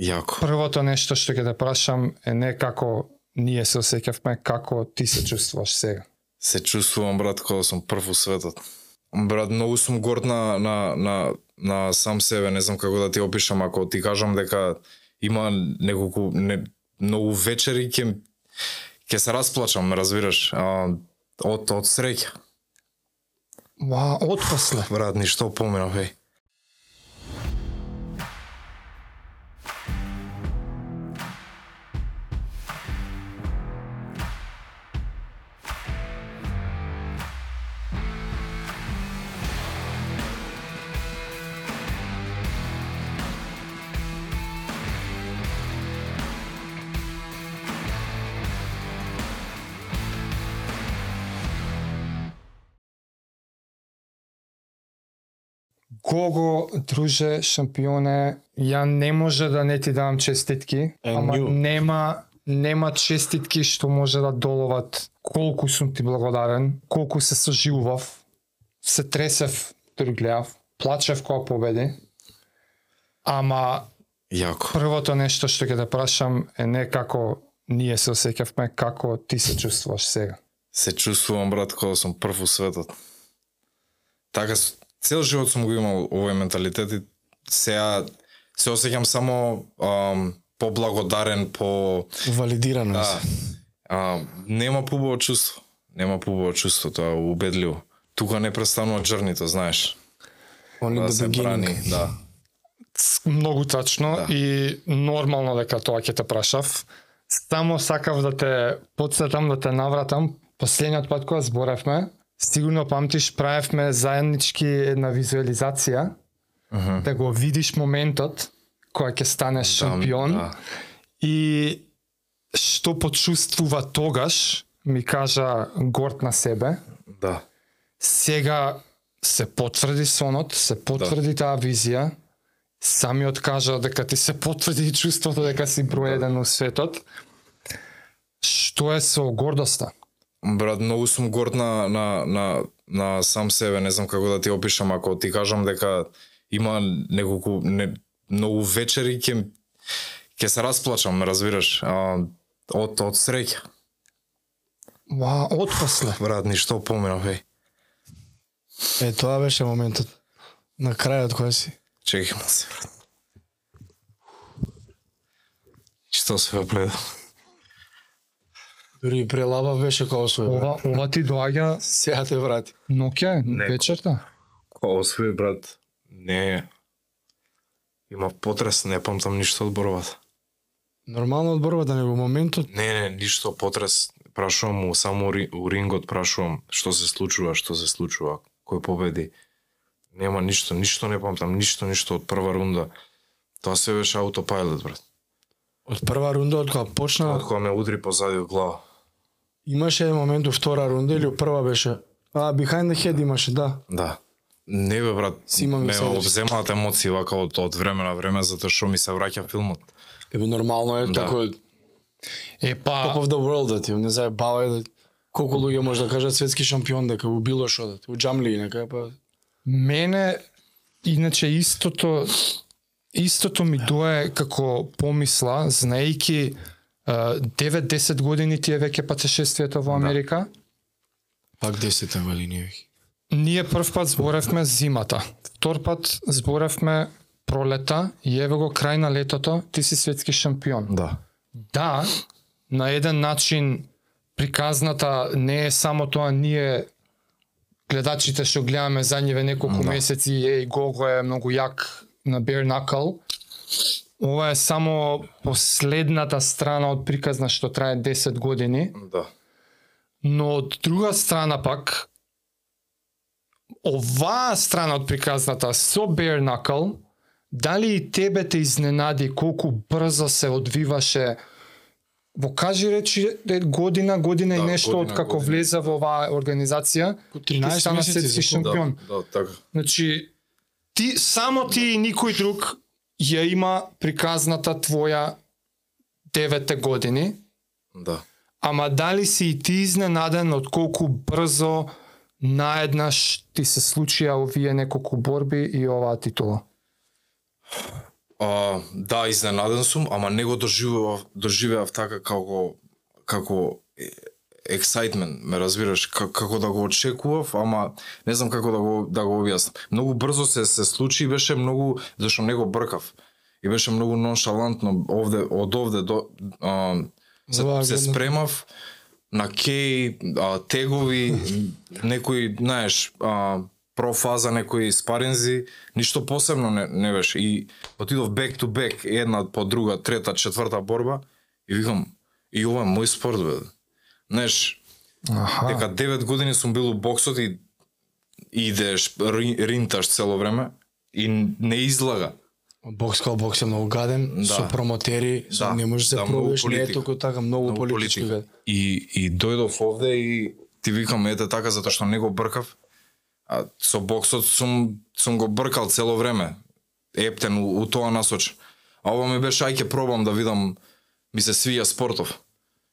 Јако. Првото нешто што ќе те прашам е не како ние се осеќавме, како ти се чувствуваш сега. Се чувствувам брат кога сум прв у светот. Брат, многу сум горд на, на, на, на сам себе, не знам како да ти опишам, ако ти кажам дека има неколку не, многу вечери ќе ќе се расплачам, разбираш, а, од од среќа. Ва, отпосле. Брат, ништо поминав, еј. Гого, друже, шампионе, ја не може да не ти давам честитки, And ама you. нема нема честитки што може да доловат колку сум ти благодарен, колку се соживував, се тресев дори гледав, плачев кога победи. Ама Јако. првото нешто што ќе те прашам е не како ние се осеќавме, како ти се чувствуваш сега. Се чувствувам брат кога сум прв у светот. Така цел живот сум го имал овој менталитет и сега се осеќам само ам, поблагодарен, по Валидирано да, а, нема побаво чувство. Нема побаво чувство, тоа е убедливо. Тука не престанува джернито, знаеш. Only Да се beginning. брани, да. Многу тачно Да. и нормално дека тоа ќе те прашав. Само сакав да те подсетам, да те навратам. Последниот пат кога зборевме, сигурно памтиш, правевме заеднички една визуализација, Мгм. да го видиш моментот кога ќе станеш шампион Да, и што почувствува тогаш, ми кажа горд на себе. да. Сега се потврди сонот, се потврди таа визија. Самиот кажа дека ти се потврди чувството дека си број еден у светот. Што е со гордоста? Брат, многу сум горд на, на, на, на сам себе, не знам како да ти опишам, ако ти кажам дека има неколку не, многу вечери ќе ќе се расплачам, разбираш, а, од од среќа. Ва, отпосле. Брат, ништо поминав, еј. Е, тоа беше моментот. На крајот кој си. Чекай ма се, брат. Што се вепледа? Дури и прелаба беше кога освои. брат. Ова, ова ти доаѓа Сега те врати. ноќе, Не. вечерта. Кога освои, брат, не Има потрес, не памтам ништо од борбата. Нормално од борбата, него моментот Не, не, ништо потрес. Прашувам му само у ри- у рингот, прашувам што се случува, што се случува, кој победи. Нема ништо, ништо не памтам, ништо, ништо од прва рунда. Тоа се беше аутопилот, брат. од прва рунда од кога почна, Од кога ме удри позади од глава. Имаше еден момент у втора рунда или у прва беше. А, behind the head имаше, да. Да. Не бе, брат, Сима ми ме обземаат емоции вака од, од време на време, затоа што ми се враќа филмот. Ебе нормално е Да. како Е, top па, of the world да ти, не заебава е да колку луѓе може да кажат светски шампион дека у било што да ти, у джамли нека па мене, иначе истото, истото ми дое како помисла, знаејќи 9-10 години ти е веќе патешествието во Америка. пак 10 години веќе. Ние прв пат зборевме зимата. Втор пат зборевме пролета и еве го крај на летото, ти си светски шампион. Да. Да, на еден начин приказната не е само тоа ние гледачите што гледаме задниве неколку Да. месеци еј Гого е многу јак на Bare Knuckle. Ова е само последната страна од приказна што трае 10 години, Да. но од друга страна пак оваа страна од приказната со Bare Knuckle, дали и тебе те изненади колку брзо се одвиваше во кажи речи година, година Да, и нешто година, од како година. влезе во оваа организација, ти 13 стана месеци светски шампион. Да, да, така. Значи, ти, само ти и никој друг ја има приказната твоја девете години, Да. ама дали си и ти изненаден од колку брзо наеднаш ти се случија овие неколку борби и оваа титула? А, да, изненаден сум, ама не го доживував, доживеав така како како е- excitement, ме разбираш, как, како да го очекував, ама не знам како да го да го објаснам. Многу брзо се се случи и беше многу зашто не го бркав. И беше многу ноншалантно овде од овде до а, се, Ваа се спремав на кеј, а, тегови, некои, знаеш, а, профаза, некои спаринзи, ништо посебно не, не беше. И отидов back to back, една по друга, трета, четврта борба, и викам, и ова е мој спорт, бе. Знаеш, Аха. дека 9 години сум бил у боксот и идеш, ри- ринташ цело време и не излага. Бокс као бокс е многу гаден, Да. со промотери, Да, не можеш да да, пробиеш, не е толку така, многу, Многу политички политика. И, и дојдов овде и ти викам, ете така, затоа што не го бркав. А со боксот сум, сум го бркал цело време. Ептен у, у тоа насоч. А ова ми беше, ај ќе пробам да видам, ми се свија спортов.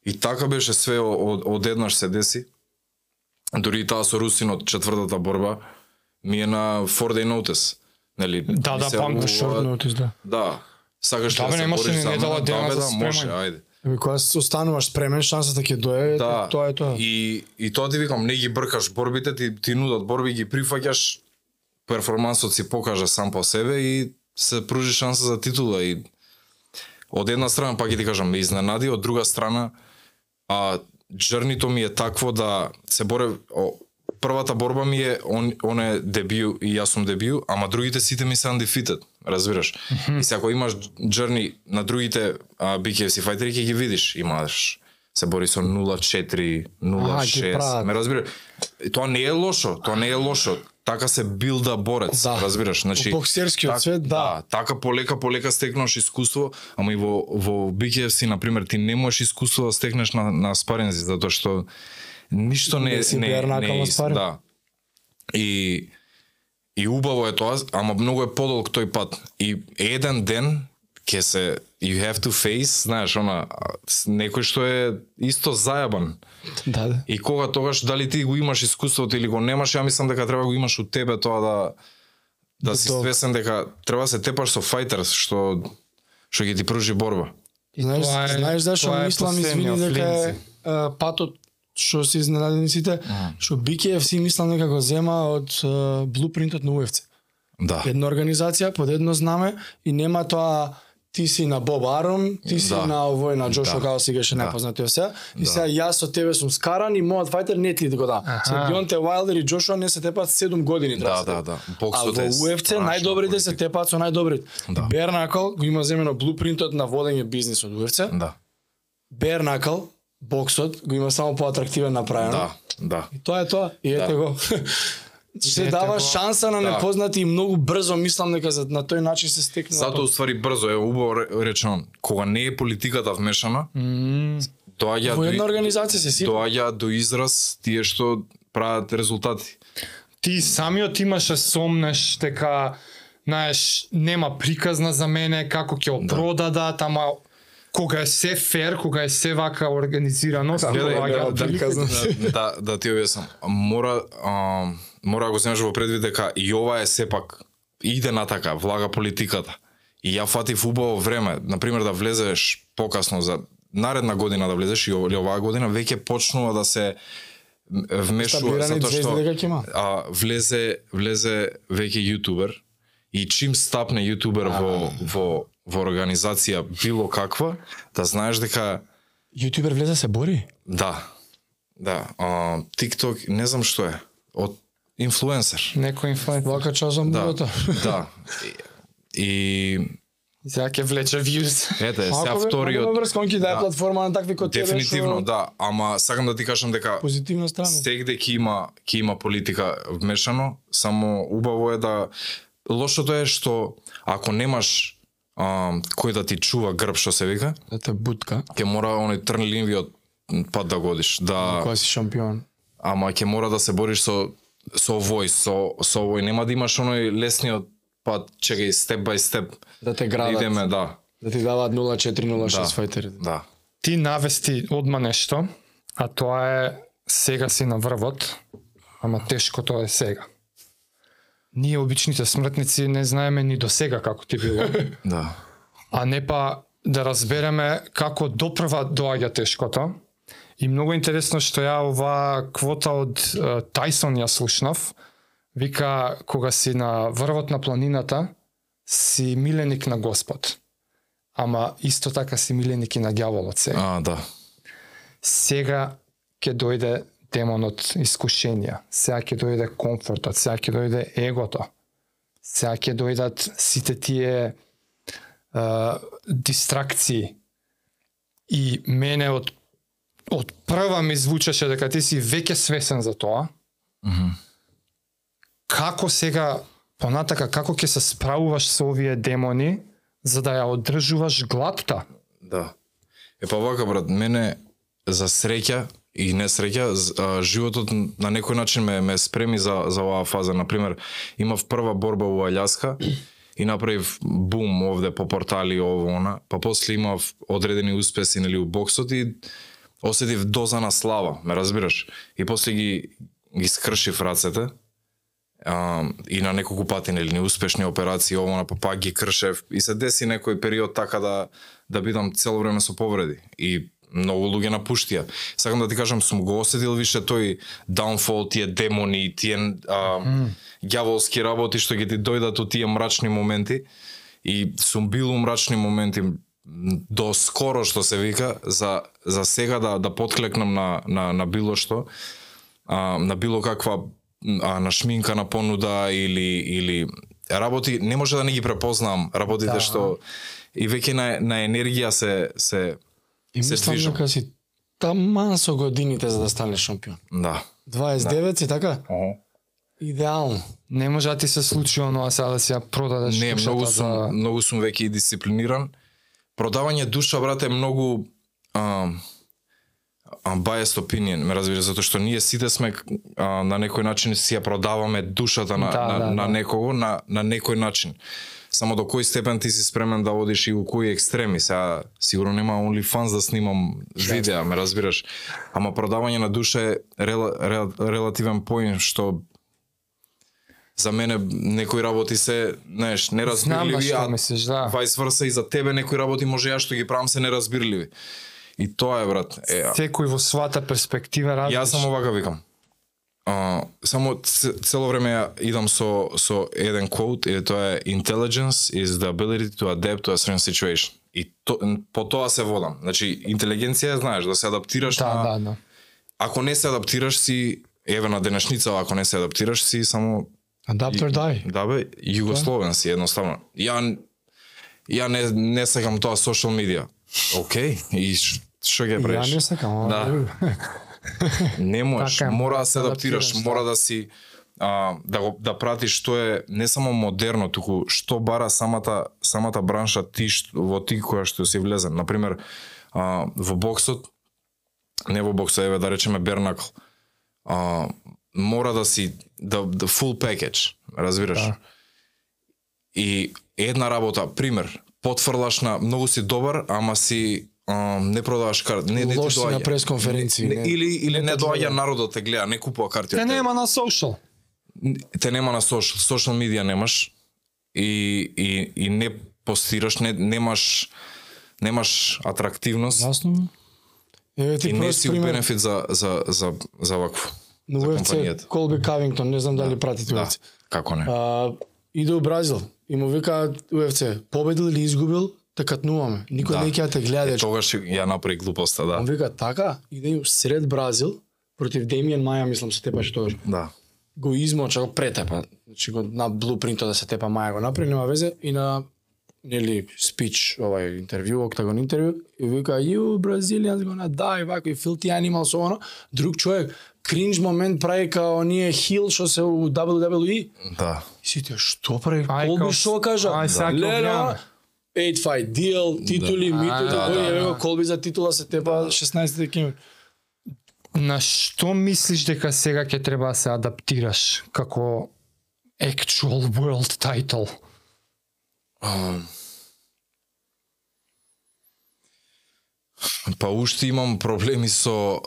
И така беше све од, одеднаш се деси. Дори и таа со Русинот, четвртата борба, ми е на four day notice. Нели, Да, да, јавува- Short notice, да. Да. Сакаш Да, да се бориш за мене? Да, да, може, ајде. Еби кога се остануваш спремен, шансата ќе дое, Да. тоа е тоа. И и тоа ти викам, не ги бркаш борбите, ти ти нудат борби, ги прифаќаш, перформансот си покажа сам по себе и се пружи шанса за титула и од една страна пак ќе ти кажам ме изненади, од друга страна а джернито ми е такво да се боре о, првата борба ми е он он е дебю и јас сум дебю, ама другите сите ми се undefeated, разбираш? И се ако имаш джерни на другите а, BKFC фајтери ќе ги видиш, имаш се бори со 0-4, Аха, ги 0-6. прават. Ме разбираш? И Тоа не е лошо, тоа не е лошо. Така се билда борец, Да. разбираш? Значи, боксерскиот свет, да. така полека полека стекнуваш искуство, ама и во во BKFC на пример ти не можеш искуство да стекнеш на на спаринзи затоа што ништо не Не си не не на е ист- спаринг. да. И и убаво е тоа, ама многу е подолг тој пат. И еден ден ќе се you have to face, знаеш, она некој што е исто зајабан. Да, да. И кога тогаш дали ти го имаш искуството или го немаш, ја мислам дека треба го имаш у тебе тоа да да си Док. свесен дека треба да се тепаш со фајтерс што што ќе ти пружи борба. И знаеш, Тоа е- знаеш зашо тоа е мислам извини дека е а, патот што се изненадени сите, што BKFC мислам дека го зема од блупринтот на UFC. Да. Една организација под едно знаме и нема тоа ти си на Боб Арон, ти си Да. на овој на Джошо Да. Гао си геше Да. непознатиот се. И сега јас со тебе сум скаран и мојот фајтер не ти го да. Се Дионте Вайлдер и Джошуа не се тепат 7 години Да, да, да. А во UFC најдобрите се тепаат со најдобрите. Да. Бернакл го има земено блупринтот на водење бизнис од UFC. Да. Бернакл боксот го има само поатрактивен направено. Да, да. И тоа е тоа. И ете Да. го. Се дава го. шанса на Да. непознати и многу брзо мислам дека за на тој начин се стекнува. Затоа уствари брзо е убаво ре- речено, кога не е политиката вмешана, доаѓа во една организација се сипа. доаѓа до израз тие што прават резултати. Ти самиот имаше сомнеш дека знаеш нема приказна за мене како ќе Да. опродадат, ама кога е се фер, кога е се вака организирано, нема да, приказна. да, да ти објаснам. Мора а, мора да го земеш во предвид дека и ова е сепак иде на така, влага политиката. И ја фатив убаво време, на пример да влезеш покасно за наредна година да влезеш и ова- или оваа година веќе почнува да се вмешува затоа што звезди дека ќе има. а, влезе влезе веќе јутубер и чим стапне јутубер во во во организација било каква, да знаеш дека Јутубер влезе се бори. да. Да, а, TikTok, не знам што е. Од инфлуенсер. некој инфлуенсер. Вака часом Да. бурата. да. И, Сега ќе влече вјуз. ете, сега вториот ако врз конки да е да. платформа на такви кои тебе дефинитивно што да, ама сакам да ти кажам дека позитивна страна. сегде ќе има ќе има политика вмешано, само убаво е да лошото е што ако немаш а, кој да ти чува грб што се вика, Да те бутка. ќе мора оној трнливиот пат да годиш, да Кога си шампион. ама ќе мора да се бориш со со овој, со со овој, нема да имаш оној лесниот пат, чекај степ бај степ. Да те Да градат. идеме, да. Да ти даваат 0-4-0-6 Да. фајтери. Да. Ти навести одма нешто, а тоа е сега си на врвот, ама тешкото е сега. ние обичните смртници не знаеме ни до сега како ти било, Да. а не па да разбереме како допрва доаѓа тешкото. И многу интересно што ја оваа квота од е, Тајсон ја слушнав. Вика кога си на врвот на планината си миленик на Господ. Ама исто така си миленик и на ѓаволот сега. А, да. Сега ќе дојде демонот искушенија. Сега ќе дојде комфортот, сега ќе дојде егото. Сега ќе дојдат сите тие а, дистракции. И мене од од прва ми звучеше дека ти си веќе свесен за тоа. Како сега понатака како ќе се справуваш со овие демони за да ја одржуваш гладта? Да. Е па вака брат, мене за среќа и несреќа з- а, животот на некој начин ме ме спреми за за оваа фаза. На пример, имав прва борба во Аљаска и направив бум овде по портали ово она, па после имав одредени успеси нели у боксот и осетив доза на слава, ме разбираш? И после ги ги скршив рацете а, и на неколку пати нели неуспешни операции ово на па пак ги кршев и се деси некој период така да да бидам цело време со повреди и многу луѓе напуштија. Сакам да ти кажам, сум го осетил више тој downfall, тие демони, тие а, ѓаволски работи што ги ти дојдат од тие мрачни моменти и сум бил у мрачни моменти до скоро што се вика за за сега да да подклекнам на на на било што а, на било каква а, на шминка на понуда или или работи не може да не ги препознам работите Да. што и веќе на на енергија се се И се движам. дека си таман со годините за да станеш шампион. Да. 29 си така? Идеално. Не може да ти се случи оноа сега да си ја продадеш Не, многу сум за... многу сум веќе и дисциплиниран. Продавање душа брате е многу а, а biased opinion, ме разбира, затоа што ние сите сме а, на некој начин си ја продаваме душата на, Да, на, да, на да. некого на, на некој начин. Само до кој степен ти си спремен да одиш и у кои екстреми. Сега сигурно нема OnlyFans да снимам видеа, ме разбираш. Ама продавање на душа е рела, рела, релативен поин што за мене некои работи се, знаеш, Знам на неразбирливи, што а мислиш, да. vice versa и за тебе некои работи може ја што ги правам се неразбирливи. И тоа е брат. Е, Секој во својата перспектива различна. Јас сам овака викам. А, само цело време ја идам со со еден quote и тоа е intelligence is the ability to adapt to a certain situation. И то, по тоа се водам. Значи интелигенција е, знаеш, да се адаптираш Да, на да, да. ако не се адаптираш си еве на денешница ако не се адаптираш си само Or die. Да бе, југословен си едноставно. Ја ја не не сакам тоа social media. Океј, и што ќе Ја правиш? не сакам, ама Да. Не можеш, Така мора да се адаптираш, адаптираш, мора да си а, да го да пратиш што е не само модерно, туку што бара самата самата бранша ти што, во ти која што си влезен. На пример, во боксот не во боксот, еве да речеме бернакл. А, мора да си да, да full package, разбираш? Да. И една работа, пример, потфрлаш на многу си добар, ама си а, не продаваш карти, не не ти си на доаѓа. пресконференции, Не, не- или или не не, доаѓа народот те гледа, не купува карти. Те нема на social. те нема на social, social медија немаш и и и не постираш, не немаш немаш атрактивност Јасно? Еве ти и не си пример бенефит за за за за вакво. На UFC. Колби Кавингтон, не знам дали пратите Да, како не. А, иде у Бразил и му викаат UFC, победил или изгубил, те катнуваме. Никој Да. не ќе те гледа. Е, тогаш ја направи глупоста, Он да. вика така, иде у сред Бразил против Демиен Маја, мислам се тепаше тогаш. Да. Го измоча, го претепа. Значи го на блупринтот да се тепа Маја го направи, нема везе и на нели спич, овај интервју, октагон интервју, и вика you Brazilians gonna die, вако и filthy animals со оно. Друг човек кринж момент прави као оние хил што се у WWE. Да. И сите, што прави? Ај, Колби што кажа? огледаме. 8 fight deal, титули, миту, да, кој да, е да. Колби за титула се тепа 16 декември. На што мислиш дека сега ќе треба да се адаптираш како actual world title? Ам, Па уште имам проблеми со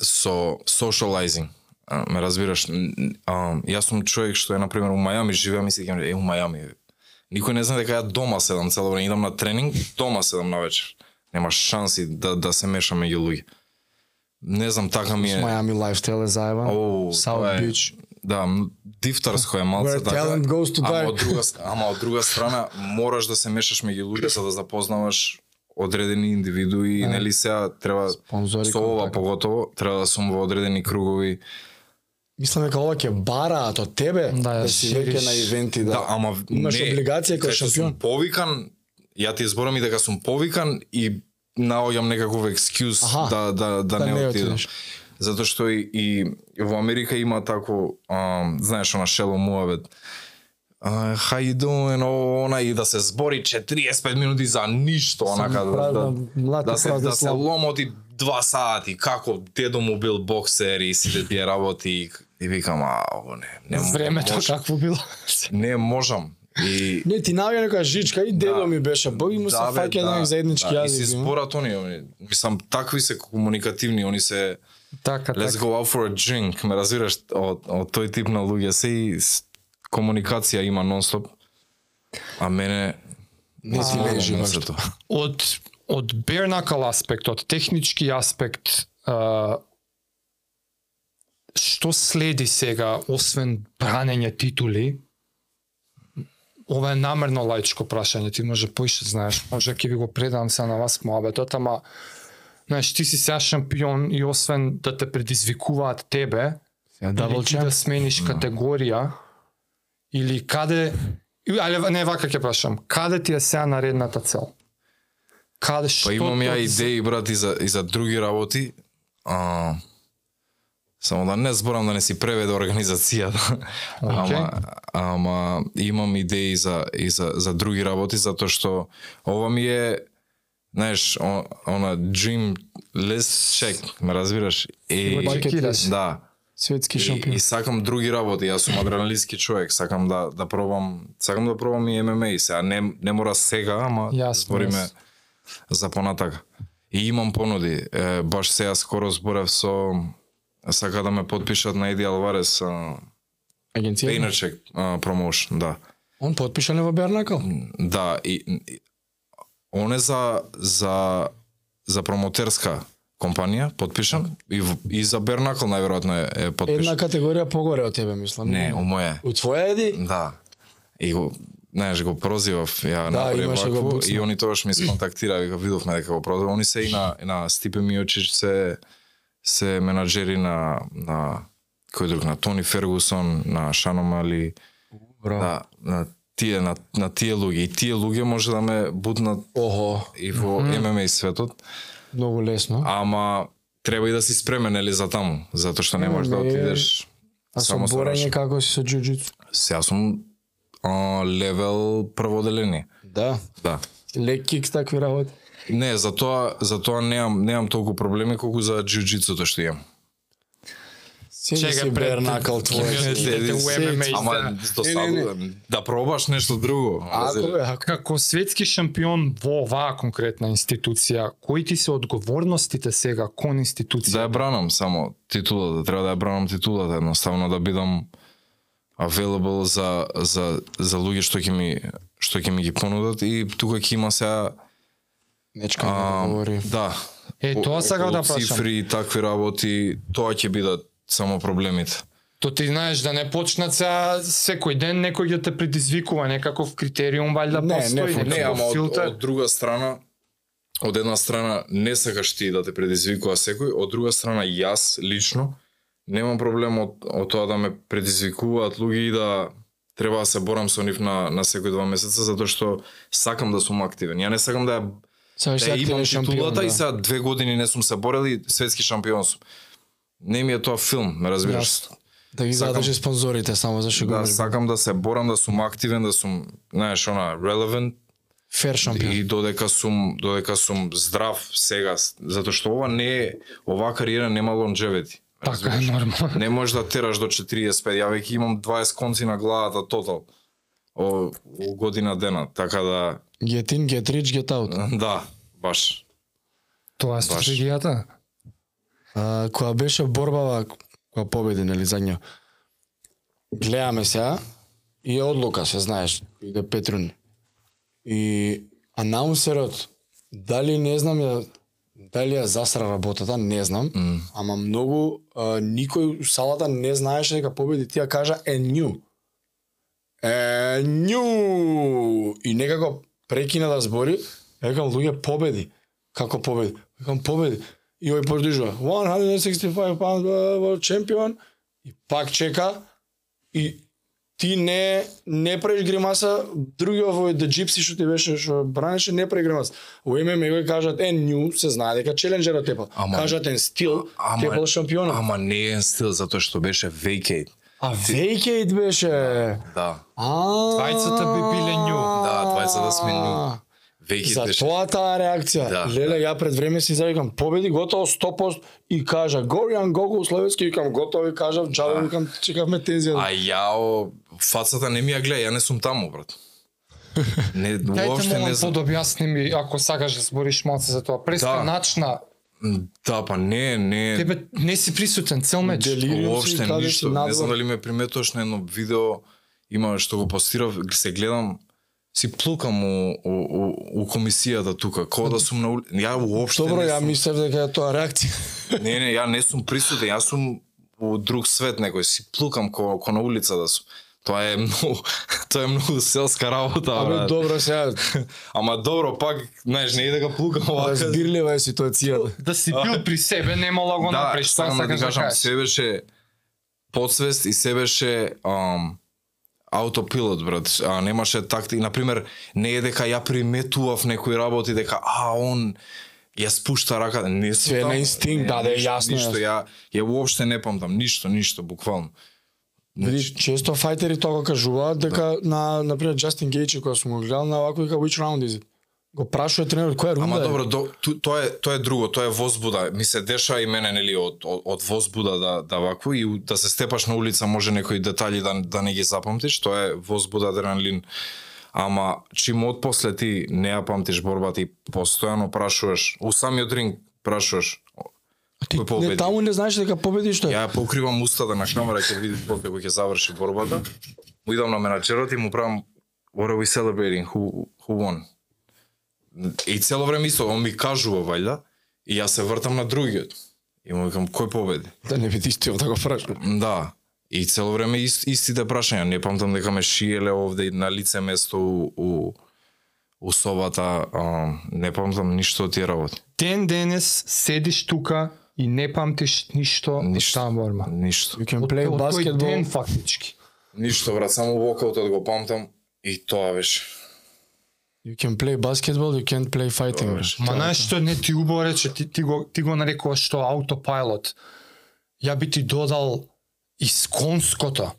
со socializing. Ме разбираш, јас сум човек што е на пример у Мајами живеам и си кажам е у Мајами. Никој не знае дека ја дома седам цело време, идам на тренинг, дома седам на вечер. Нема шанси да да се мешам меѓу луѓе. Не знам, така ми е. Miami lifestyle е тоа е- Beach. Да, дифтарско е малце Where така. talent goes to ама die. од друга ама од друга страна мораш да се мешаш меѓу луѓе за да запознаваш одредени индивидуи, нели сега треба Спонзори, со ова контакти. поготово треба да сум во одредени кругови. Мислам дека ова ќе бараат од тебе Да, да, си шириш. веќе на ивенти да. Да, ама Имаш не, облигација како шампион. Сум повикан, ја ти зборам и дека сум повикан и наоѓам некаков Аха, да да да, да не, не отидам. отидеш. Затоа што и, и во Америка има тако, а, знаеш, она шело муавет. Uh, how you doing, она и да се збори 45 минути за ништо, онака да, да, да се да се ломоти два сати, како дедо му бил боксер и сите тие работи и, и викам, а, ово не, не, Времето мож- какво било? не можам. И Не ти наоѓа нека жичка и дедо Да. ми беше, бог и му се бе, фаќа еден заеднички да, И си јазик. зборат они, они, мислам, такви се комуникативни, они се Така, let's така. go out for a drink, ме разбираш, од, од тој тип на луѓе се и комуникација има нонстоп. А мене Не Смогам лежи момцето. Од од knuckle аспект, од технички аспект, а, што следи сега освен бранење титули? Ова е намерно лаичко прашање, ти може поише знаеш, може ќе ви го предам се на вас моабетот, ама знаеш, ти си сега шампион и освен да те предизвикуваат тебе, Сега дабл ти да смениш категорија, или каде, але не вака ќе прашам, каде ти е сега наредната цел? Каде што Па имам ја идеи, брат, и за, и за други работи. А, само да не зборам да не си преведе организацијата. Океј. Ама, ама имам идеи за, и за, за други работи, затоа што ова ми е знаеш, она dream list check, ме разбираш? И, да. Светски И, шампион. и сакам други работи, јас сум адреналински човек, сакам да да пробам, сакам да пробам и ММА, сега не не мора сега, ама Јасно, збориме јасно. за понатака. И имам понуди, е, баш сега скоро зборев со сака да ме подпишат на Еди Алварес, Агенција. Paynercheck а, промоушен, да. Он потпишан е во Бернакл. Да, и, и он е за за за промотерска компанија подпишан и и за Бернакл најверојатно е, е подпишан. Една категорија погоре од тебе, мислам. Не, у моје. У твоја еди? Да. И го знаеш го прозивав ја Да, го вакво и они тогаш ми сконтактира, вика видовме дека го прозив. Они се и на и на Стипе Миочич се се менаџери на на кој друг на Тони Фергусон, на Шано Мали, Браво. да, на тие на, на тие луѓе и тие луѓе може да ме бутнат Охо, и во ММА светот, многу лесно. ама треба и да си спремен нели за таму, затоа што не можеш да отидеш А со само со борење како си со џуџицу? Сега сум а, левел прво оделение. Да. Да. Лек кикс такви работи. Не, за тоа, за тоа немам, немам толку проблеми колку за џуџицуто што имам. Чека, си ќе твој. у ММА. Ама да. да пробаш нешто друго. Ако ако. Како светски шампион во оваа конкретна институција, кои ти се одговорностите сега кон Да институција? ја бранам само титулата, треба да ја бранам титулата, едноставно да бидам available за за за луѓе што ќе ми што ќе ми ги понудат и тука ќе има сега Нечка а, не говори. да. Е, тоа сакав да прашам. Цифри и такви работи, тоа ќе бидат само проблемите. То ти знаеш да не почнат сега секој ден некој ќе те предизвикува некаков критериум валјда Не, не постои. Не, некаков ама од, филтер. од друга страна, од една страна не сакаш ти да те предизвикува секој, од друга страна јас лично немам проблем од, од тоа да ме предизвикуваат луѓе и да треба да се борам со нив на, на секој два месеца, затоа што сакам да сум активен. Ја не сакам да да да ја имам шампион. титулата да. и сега две години не сум се борел и светски шампион сум. Не ми е тоа филм, ме разбираш? Јасно. Да ги задржи спонзорите само за што Да, го сакам да се борам, да сум активен, да сум, знаеш, она, relevant, фер шампион. и додека сум додека сум здрав сега затоа што ова не е оваа кариера нема longevity Така е нормално. не можеш да тераш до 45 ја веќе имам 20 конци на главата тотал о, о година дена така да Get in, get rich, get out. да баш Тоа е стратегијата. А, која беше борбава кога победи, нели, задња. Гледаме сега и е одлука, се знаеш, иде Петрун. И анаунсерот, дали не знам ја дали ја засра работата, не знам, mm. ама многу а, никој у салата не знаеше дека победи тие кажа е нju. Е нju и некако прекина да збори, ја викам луѓе победи. Како победи? Викам победи. И овој продолжува 165 pound world champion и пак чека и ти не не правиш гримаса, другиот овој The Gypsy што ти беше што бранеше не прави гримаса. У ММА го кажат е нju, се знае дека челенџерот тепал. Ама- Кажат е стил, тепал шампионот. Ама не е стил затоа што беше vacate. А Vacate беше. Да. А. Двајцата би биле нju. Да, двајцата сме нju. Vacate За тоа таа реакција. Да, Леле, ја пред време си завикам победи готово 100% и кажа Гориан Гогол Словенски викам готово и кажав джабе викам чекавме тензија. А јао, фацата не ми ја гледа, ја не сум таму, брат. Не, уопште молам не знам. подобјасни ми, ако сакаш да збориш малце за тоа. Пресканачна, Да, па не, не. тебе не си присутен цел меч. Си, ништо. Не знам дали ме приметуваш на едно видео, има што го постирав, се гледам, си плукам у, у, у, у комисијата тука, кога да сум на ули... Ја уопште Добро, не ја сум... мислев дека е тоа реакција. Не, не, ја не сум присутен, јас сум у друг свет некој, си плукам ко, ко на улица да сум. Тоа е многу, тоа е многу селска работа, Абе брат. добро сега, Ама добро, пак, знаеш, не да го плукам овака. разбирлива е ситуацијата. Да си бил при себе, немало го Да, направиш, тоа сакам да ти да кажам, се беше подсвест и се беше ам, аутопилот, брат. А, немаше такти, например, не е дека ја приметував некои работи, дека, а, он ја спушта рака, не сум Све на инстинкт, да, да, е јасно, Ништо, ја, ја уопште не памтам, ништо, ништо, буквално. Види, често фајтери тоа кажуваат дека на на пример Джастин Гејчи кога сум го гледал на вако вика which round is it? Го прашува тренерот која рунда Ама е? добро, до, ту, тоа е тоа е друго, тоа е возбуда. Ми се деша и мене нели од од, од возбуда да да вако и да се степаш на улица може некои детали да да не ги запамтиш, тоа е возбуда адреналин. Ама чим од после ти не ја памтиш борбата и постојано прашуваш, у самиот ринг прашуваш, Ти кој не таму не знаеш дека победиш тој. Ја покривам устата на камера ќе види после кога ќе заврши борбата. Му идам на менаџерот и му правам what are we celebrating? Who who won? И цело време исто, он ми кажува вајда и јас се вртам на другиот. И му викам кој победи? Да не видиш ти да го прашуваш. Да. И цело време ист, истите прашања. Не памтам дека ме шиеле овде на лице место у, у, у собата. А, не памтам ништо од тие работи. Ден денес седиш тука и не памтиш ништо од Ништо. таа борба. Ништо. You can Од, play од тој basketball. ден фактички. Ништо, брат, само вокаутот го памтам и тоа беше. You can play basketball, you can't play fighting. Беше. Ма знаеш што не ти убаво рече, ти, ти, го, ти го нарекуваш што аутопилот. Ја би ти додал исконското.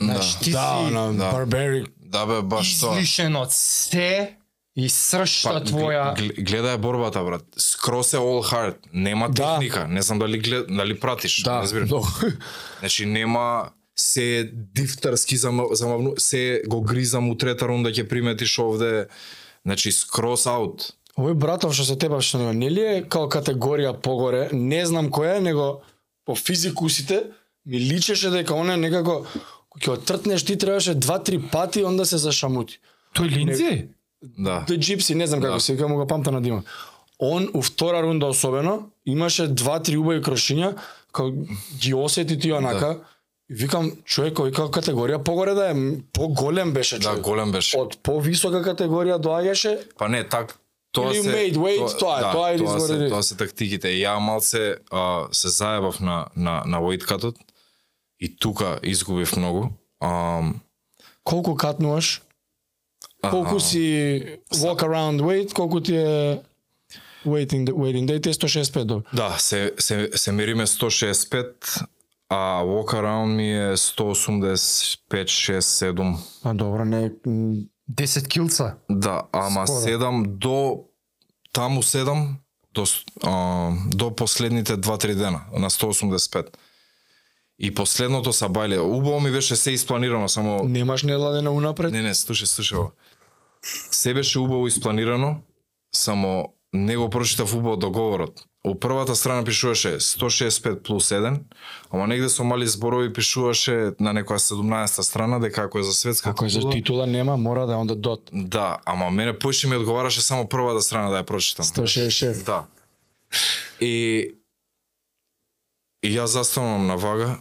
Знаеш, ти Да, си на да. Barbaric. Да бе, баш тоа. излишен од се и сршта Па, твоја... гл- гл- гледај борбата, брат. Скрос е all hard. Нема Да. техника. Не знам дали глед, дали пратиш. Да, разбираш. многу. Значи нема се дифтарски зама- замавну, се го гризам у трета рунда ќе приметиш овде. Значи скрос аут. Овој братов што се тепаш што него, нели е као категорија погоре, не знам која е, него по физикусите ми личеше дека он е некако ќе отртнеш ти требаше два-три пати онда се зашамути. Тој линзи? Да. Тој Джипси, не знам како Да. се вика, му го памта на дима. Он у втора рунда особено имаше два-три убави крошиња, као ги осети ти онака. И викам, човек кој како категорија погоре да е, поголем беше Да, човек. голем беше. Од повисока категорија доаѓаше, Па не, так тоа Или се made weight, тоа е, да, тоа е тоа се, тоа се тактиките. Ја малце а, се заебав на на на weight cut и тука изгубив многу. А, колку катнуваш, колку аха. си walk around weight, колку ти е waiting waiting е 165 добро. Да, се, се, се мериме 165, а walk around ми е 185, 6, 7. А добро, не м, 10 килца. Да, ама Скоро. 7 до таму 7 до а, до последните 2-3 дена на 185. И последното са бајле. Убаво ми беше се испланирано, само немаш неладена унапред. Не, не, слушај ова. Се беше убаво испланирано, само не го прочитав убаво договорот. У првата страна пишуваше 165 плюс 1, ама негде со мали зборови пишуваше на некоја 17 страна дека ако е за светска Ако е за титула нема, мора да е onda дот. Да, ама мене поише ми одговараше само првата страна да ја прочитам. 166. Да. И и јас застанувам на вага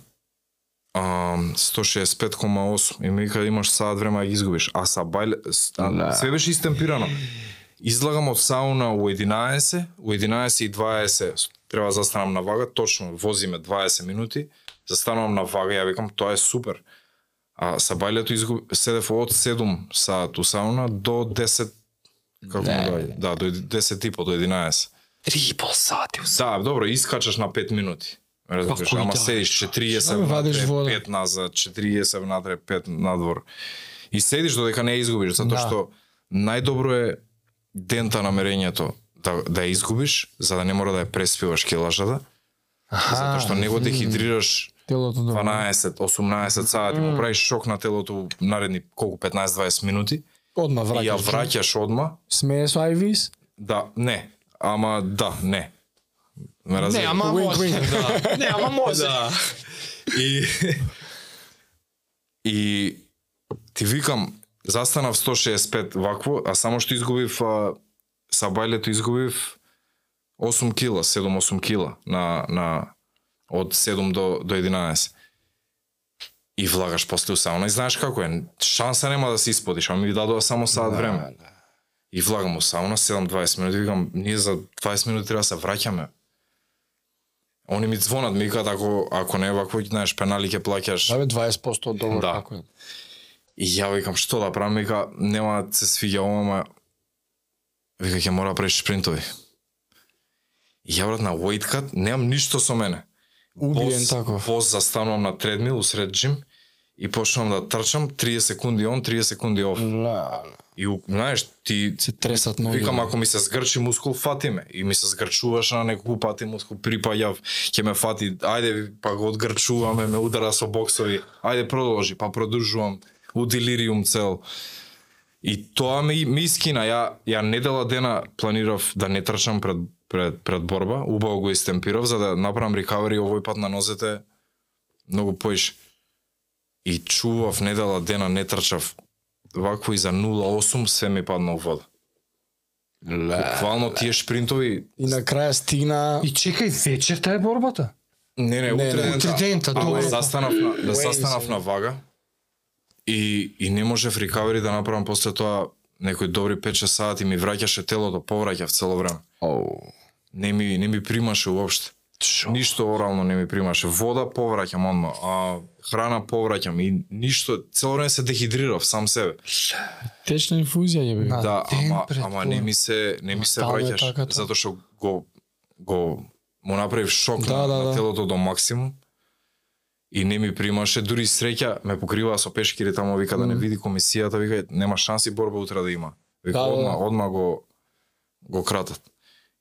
а, 165,8 и ми вика имаш саат време да ги изгубиш. А са бајле, а, Да. све беше истемпирано. Излагам од сауна у 11, у 11 и 20 треба да застанам на вага, точно возиме 20 минути, застанувам на вага, ја викам тоа е супер. А са бајлето изгуб... седев од 7 саат у сауна до 10 како Да. да, да, до 10 и по до 11. 3,5 сати. Да, добро, искачаш на 5 минути. Разбираш, Па, кој ама да? седиш 40 Што ми вадиш внатре, вода? 5 назад, 40 внатре, 5 надвор. И седиш додека не изгубиш, затоа Да. што најдобро е дента намерењето да, да ја изгубиш, за да не мора да ја преспиваш килажата, затоа што не го дехидрираш Телото да. 12-18 сати, му правиш шок на телото наредни колку 15-20 минути Одма и ја враќаш. враќаш одма. Смее со IVs? Да, не, ама да, не. Ме Не, ама може. Да. Не, ама може. Да. И и ти викам застанав 165 вакво, а само што изгубив а, са бајлето изгубив 8 кила, 7-8 кила на на од 7 до до 11. И влагаш после у сауна и знаеш како е, шанса нема да се исподиш, ама ми дадоа само саат време. И влагам у сауна 7-20 минути, викам, ние за 20 минути треба да се враќаме. Они ми звонат, ми викаат ако ако не е вакво, знаеш, пенали ќе плаќаш. Да бе 20% од договор Да. како е. И ја викам што да правам, вика нема да се свиѓа ова, ама вика ќе мора да правиш спринтови. И ја брат на weight cut, немам ништо со мене. Убиен таков. Воз застанувам на тредмил усред джим и почнувам да трчам 30 секунди он, 30 секунди оф. Ла, И у- знаеш, ти се тресат ноги. Викам, ако ми се згрчи мускул, фати ме. И ми се згрчуваш на неколку пати мускул, припаѓав, ќе ме фати, ајде, па го одгрчуваме, ме удара со боксови, ајде продолжи, па продолжувам, у делириум цел. И тоа ми, ми искина, ја, ја недела дена планирав да не трчам пред, пред, пред борба, убаво го истемпирав, за да направам рекавери овој пат на нозете многу поиш. И чував недела дена не трчав вакво и за 0,8 све ми падна вода. Буквално тие шпринтови И на краја стигна И чекај, вечерта е борбата? Не, не, Не, утре не, дента. утре дента, Ама застанав на, да застанав се. на вага и и не можев рекавери да направам после тоа некои добри 5-6 сати ми враќаше телото, повраќав цело време. Оу. Не ми не ми примаше уопште. Ништо орално не ми примаше. Вода повраќам одма, а храна повраќам и ништо цело време се дехидрирав сам себе. Течна инфузија ја бе. Да, ама ама не ми се не ми се враќаш така, тоа. затоа што го го му направив шок Да, на, да, на да. телото до максимум. И не ми примаше, дури среќа ме покриваа со пешкири таму, вика да не види комисијата, вика нема шанси борба утре да има. Вика Да, да, одма, да. одма го го кратат.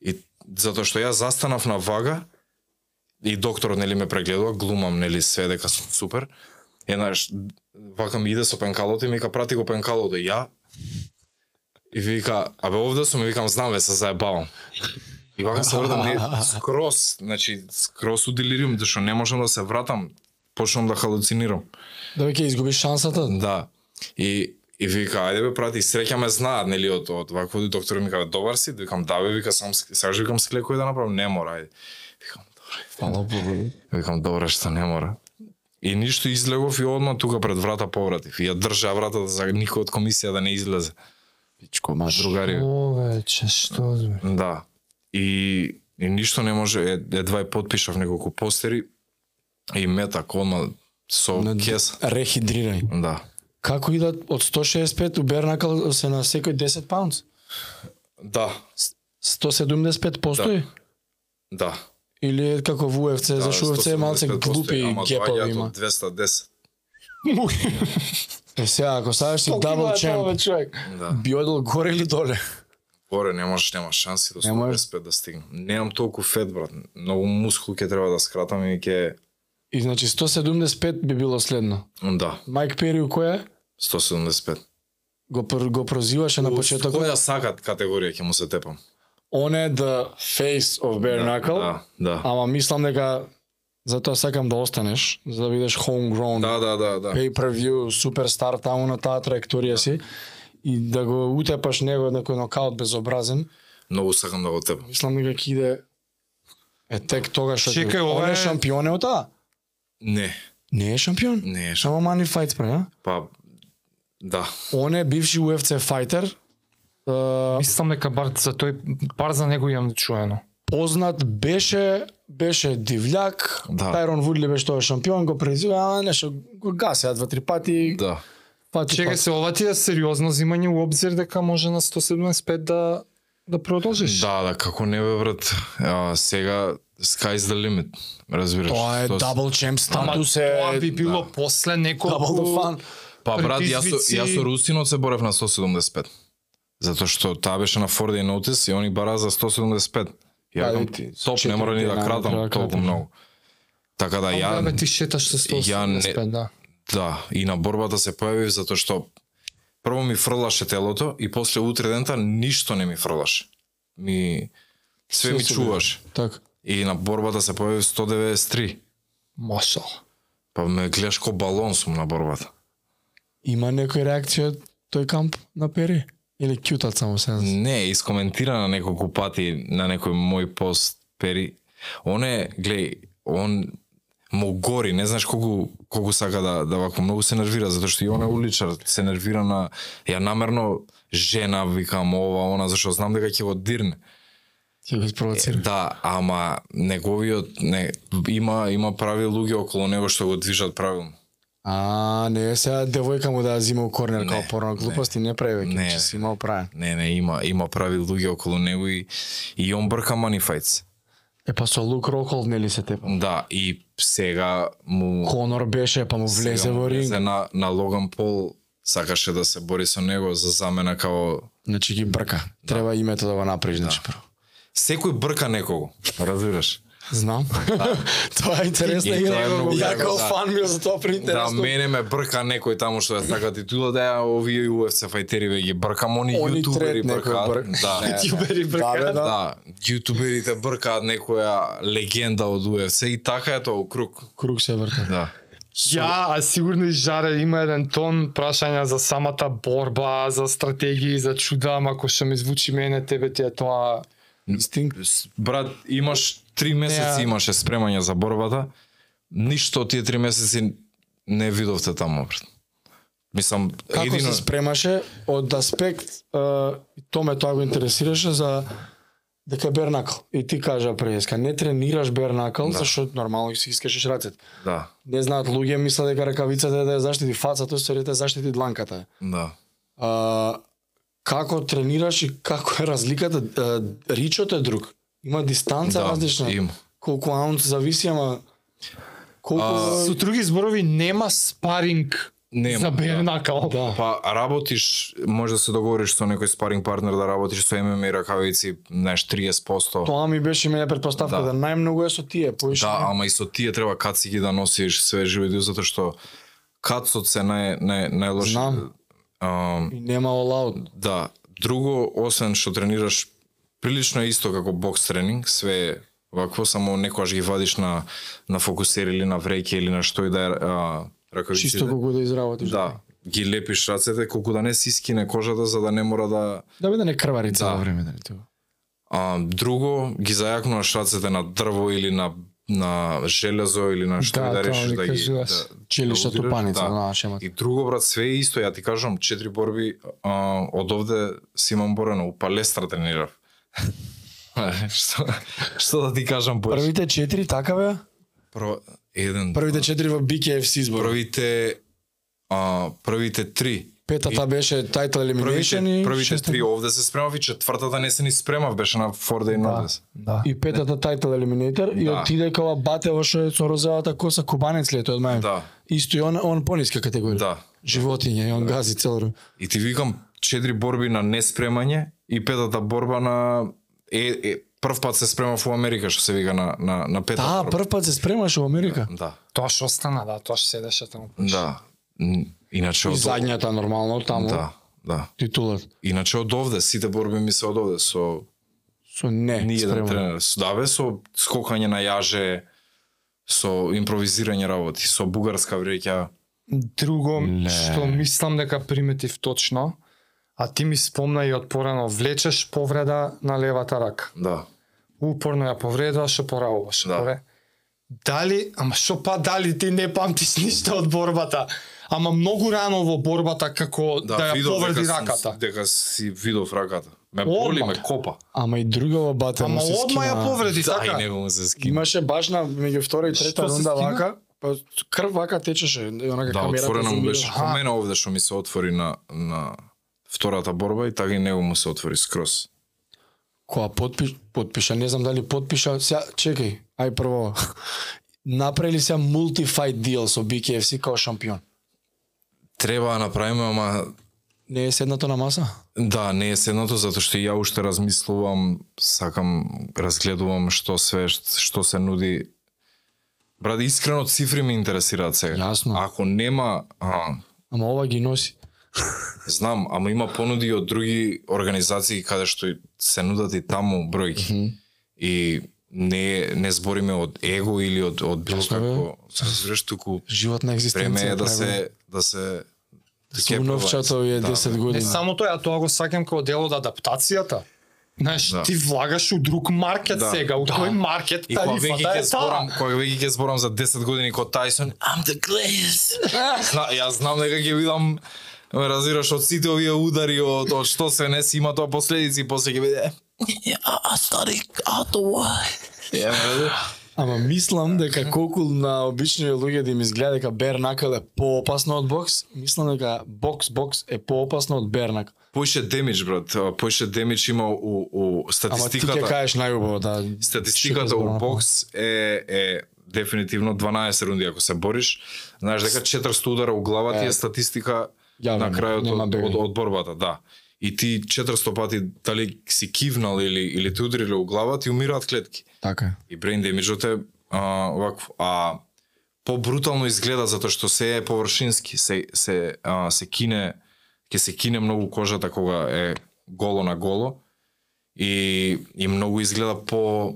И затоа што јас застанав на вага и докторот нели ме прегледува, глумам нели све дека сум супер. Еднаш вака ми иде со пенкалото и ми вика прати го пенкалото и ја и вика абе овде сум и викам знам ве се заебавам. И вака се врдам не скрос, значи скрос у делириум, зашто не можам да се вратам, почнам да халуцинирам. Да веќе изгубиш шансата. Да. И и вика, ајде бе прати, среќа ме знаат, нели, од, од вакво доктор ми каже, добар си, викам, да бе, вика, сам, сакаш викам склекој да направам, не мора, ајде. Викам, добре. Фала Богу. Викам, добре, што не мора. И ништо излегов и одма тука пред врата повратив. И ја држа вратата за никој од комисија да не излезе. Пичко маш. Другари. Што зме? Да. И, и ништо не може, е, едва е подпишав неколку постери и метак одма со На кес. Рехидрирај. Да. Како идат од 165 у Бернакал се на секој 10 паунц? Да. 175 постои? Да. Или е како во UFC, да зашто UFC е малце 175 глупи гепови доаѓаат има. од 210. Е сега, ако ставаш си дабл чемп, човек? Да. би одел горе или доле? Горе не можеш, нема шанси до Не можеш. 125 да стигнам. Немам толку фет, брат. Многу мускул ќе треба да скратам и ќе... И значи 175 би било следно. Да, Майк Пери у која? 175. Го, пр- го прозиваше на почетокот. Која сакат категорија ќе му се тепам? On е the face of bare knuckle, Да, да. ама мислам дека затоа сакам да останеш, за да бидеш homegrown, Да, да, да, да. pay-per-view, суперстар таму на таа траекторија си и да го утепаш него некој нокаут безобразен, Многу сакам да го теб. мислам дека ќе иде е тек тогаш што Чекај, он ова е е- шампион е од таа. Не, Не е шампион. не е шо. Само мани файт спре, а? Па, да. Он е бивши UFC фајтер. Uh, Мислам дека бар за тој бар за него имам чуено. познат беше беше дивљак. Да. Тайрон Вудли беше тоа шампион, го презива, а нешто го гасеа два три пати. Да. Пати, Чекај пати. се, ова ти е сериозно зимање у обзир дека може на 175 да да продолжиш. Да, да, како не бе брат. А, сега sky's the limit. Разбираш? Тоа е Тоа- чемп Ама статус е тоа би било после неколку Double the fun. Па брат, јас со, јас со Русинот се борев на 175. Затоа што таа беше на 4 day notice и они бара за 175. Ја Да, и ти, топ, не мора ни да кратам да толку многу. Така да Ја... Бе, ја, ти шеташ со ја не- 175, да. да, и на борбата се појавив затоа што прво ми фрлаше телото и после утре дента ништо не ми фрлаше. Ми све ми чуваш. Така. И на борбата се појавив 193. Машал. Па ме гледаш ко балон сум на борбата. Има некој реакција од тој камп на Пери? Или кјутат само се? Не, искоментира на неколку пати на некој мој пост Пери. Он е, глеј, он му гори, не знаеш колку колку сака да да вако многу се нервира затоа што и он е уличар, се нервира на ја намерно жена викам ова она зашто знам дека ќе го дирне. Ќе го испровоцира. Да, ама неговиот не има има прави луѓе околу него што го движат правилно. А, не е сега девојка му да зима у корнер Не, као порно глупости, не прави веќе, Не, че си имал правен. Не, не, има има прави луѓе околу него и и он брка fights. Е па со Лук Рокхолд нели се тепа? Да, и сега му Конор беше, па му влезе во ринг. на на Логан Пол сакаше да се бори со него за замена као Значи ги брка. Треба името да го направиш, значи прво. секој брка некого, разбираш? Знам. тоа е интересна И игра. тоа е многу Ја јако, да. фан ми за тоа Да, преинтересно. мене ме брка некој таму што ја сака титула да ја овие UFC фајтери ве ги бркам они Они јутубери бркаат. брк. Да. Не, Јубери Да, бркаат. да. Да, јутуберите бркаат некоја легенда од UFC и така е тоа круг. Круг се врта. Да. Ја, а сигурно и Жаре има еден тон прашања за самата борба, за стратегии, за чуда, ама ако што ми звучи мене, тебе ти е тоа Инстинкт. Брат, имаш три месеци Не, имаше спремање за борбата. Ништо од тие три месеци не видовте таму. Мислам, Како едино... се спремаше од аспект, е, то ме тоа го интересираше за дека бернакл. И ти кажа преска, не тренираш бернакл, Да. зашто нормално си искашиш рацете. Да, Не знаат луѓе мислат дека ракавицата е да ја заштити фацата, се да заштити дланката. да. А, како тренираш и како е разликата? Ричот е друг. Има дистанца Да, различна. има. Колку аунц зависи, ама колку А, Со други зборови нема спаринг Нема, за да. бернакал. Да. Па работиш, може да се договориш со некој спаринг партнер да работиш со ММА ракавици, знаеш, 30%. тоа ми беше мене предпоставка Да. да, најмногу е со тие, поише. Да, ама и со тие треба каци ги да носиш све живи затоа што кацот се нај нај најлоши. Знам. Ам, И нема out. Да, друго, освен што тренираш, прилично е исто како бокс тренинг, све вакво, само некојаш ги вадиш на, на фокусер или на вреќе или на што и да е ракавиците. Чисто колку да изработиш. Да, ги лепиш рацете колку да не си скине кожата за да не мора да Да бе да не крвари Да. цело време дали тоа. а, друго ги зајакнуваш рацете на дрво или на на железо или на што Да, и да решиш да ги да, Челишта да тупаница, да. да, шемата. И друго брат, све е исто, ја ти кажам, четири борби а, од овде си имам борено, у палестра тренирав. што, што да ти кажам поиш? Првите четири така бе? Прво, еден, Првите четири во BKFC збор. првите, а, првите три. Петата беше title Првите, elimination и првите шеста- три овде се спремав и четвртата не се ни спремав, беше на Four Day Notice. Да. И петата title eliminator и Да. отиде кога Батево што со розовата коса кубанец тој од мене. Да. Исто и он он пониска категорија. Да. Животиње и он гази цело време. И ти викам, четири борби на неспремање и петата борба на е, е прв пат се спремав у Америка, што се вика на на на петата. Да, борба. прв пат се спремаше во Америка. Да. Тоа што остана, да, тоа што седеше таму. Да. Иначе И од задњата нормално таму. Да, да. Титулат. Иначе од овде сите борби ми се од овде со Со не, Ни еден тренер. С- Да, бе, со скокање на јаже, со импровизирање работи, со бугарска вреќа. Друго Не. што мислам дека приметив точно, а ти ми спомна и од порано, влечеш повреда на левата рака. Да. Упорно ја повредуваш, опоравуваш. Да. Да. Дали, ама што па дали ти не памтиш ништо од борбата? Ама многу рано во борбата како да, ја видов повреди дека сум- раката. Дека си видов раката. Ме боли, ме копа. Ама и другава бата Ама му се одма ја повреди, Да, така? и него му се скина. Имаше баш на меѓу втора и трета рунда вака, па крв вака течеше, онака Да, камерата отворено му зумира. беше. Ко мене овде што ми се отвори на, на втората борба и така и него му се отвори скроз. Која подпиш, подпиша, не знам дали подпиша, сега чекај, ај прво. Направили се мултифайт дил со BKFC као шампион. Треба да направиме, ама Не е седнато на маса? да, не е седното, затоа што ја уште размислувам, сакам, разгледувам што све, што се нуди. Брат, искрено цифри ме интересираат сега. Јасно. Ако нема, а, Ама ова ги носи. Знам, ама има понуди од други организации каде што и се нудат и таму бројки. Mm -hmm. И не не збориме од его или од од било како, се разбираш туку Животна време екзистенција. е да се да се Со новчато е Да, 10 Не години. само тоа, тоа го сакам како дел од адаптацијата. Знаеш, Да. ти влагаш у друг маркет Да. сега, у Да. тој маркет И кога веќе ќе зборам, кога веќе ќе зборам за 10 години кod Тайсон, I'm the glaze. Зна, јас знам дека ќе видам разбираш од сите овие удари од, од што се не си има тоа последици после ќе биде study out the way. Ама мислам дека колку на обични луѓе да им изгледа дека бернакл е поопасно од бокс, мислам дека бокс бокс е поопасно од бернакл. Поише демидж, брат. Поише демидж има у, у Ама ти ќе статистиката. кажеш најубаво да Статистиката у бокс е, е дефинитивно 12 рунди ако се бориш. Знаеш дека 400 удара у глава ти е статистика јавно, на крајот нема од, од, од борбата, да. И ти 400 пати дали си кивнал или или те удариле у глава, ти умираат клетки. Така. И brain damage е а, вакво, а побрутално изгледа затоа што се е површински, се се а, се кине ќе се кине многу кожата кога е голо на голо и и многу изгледа по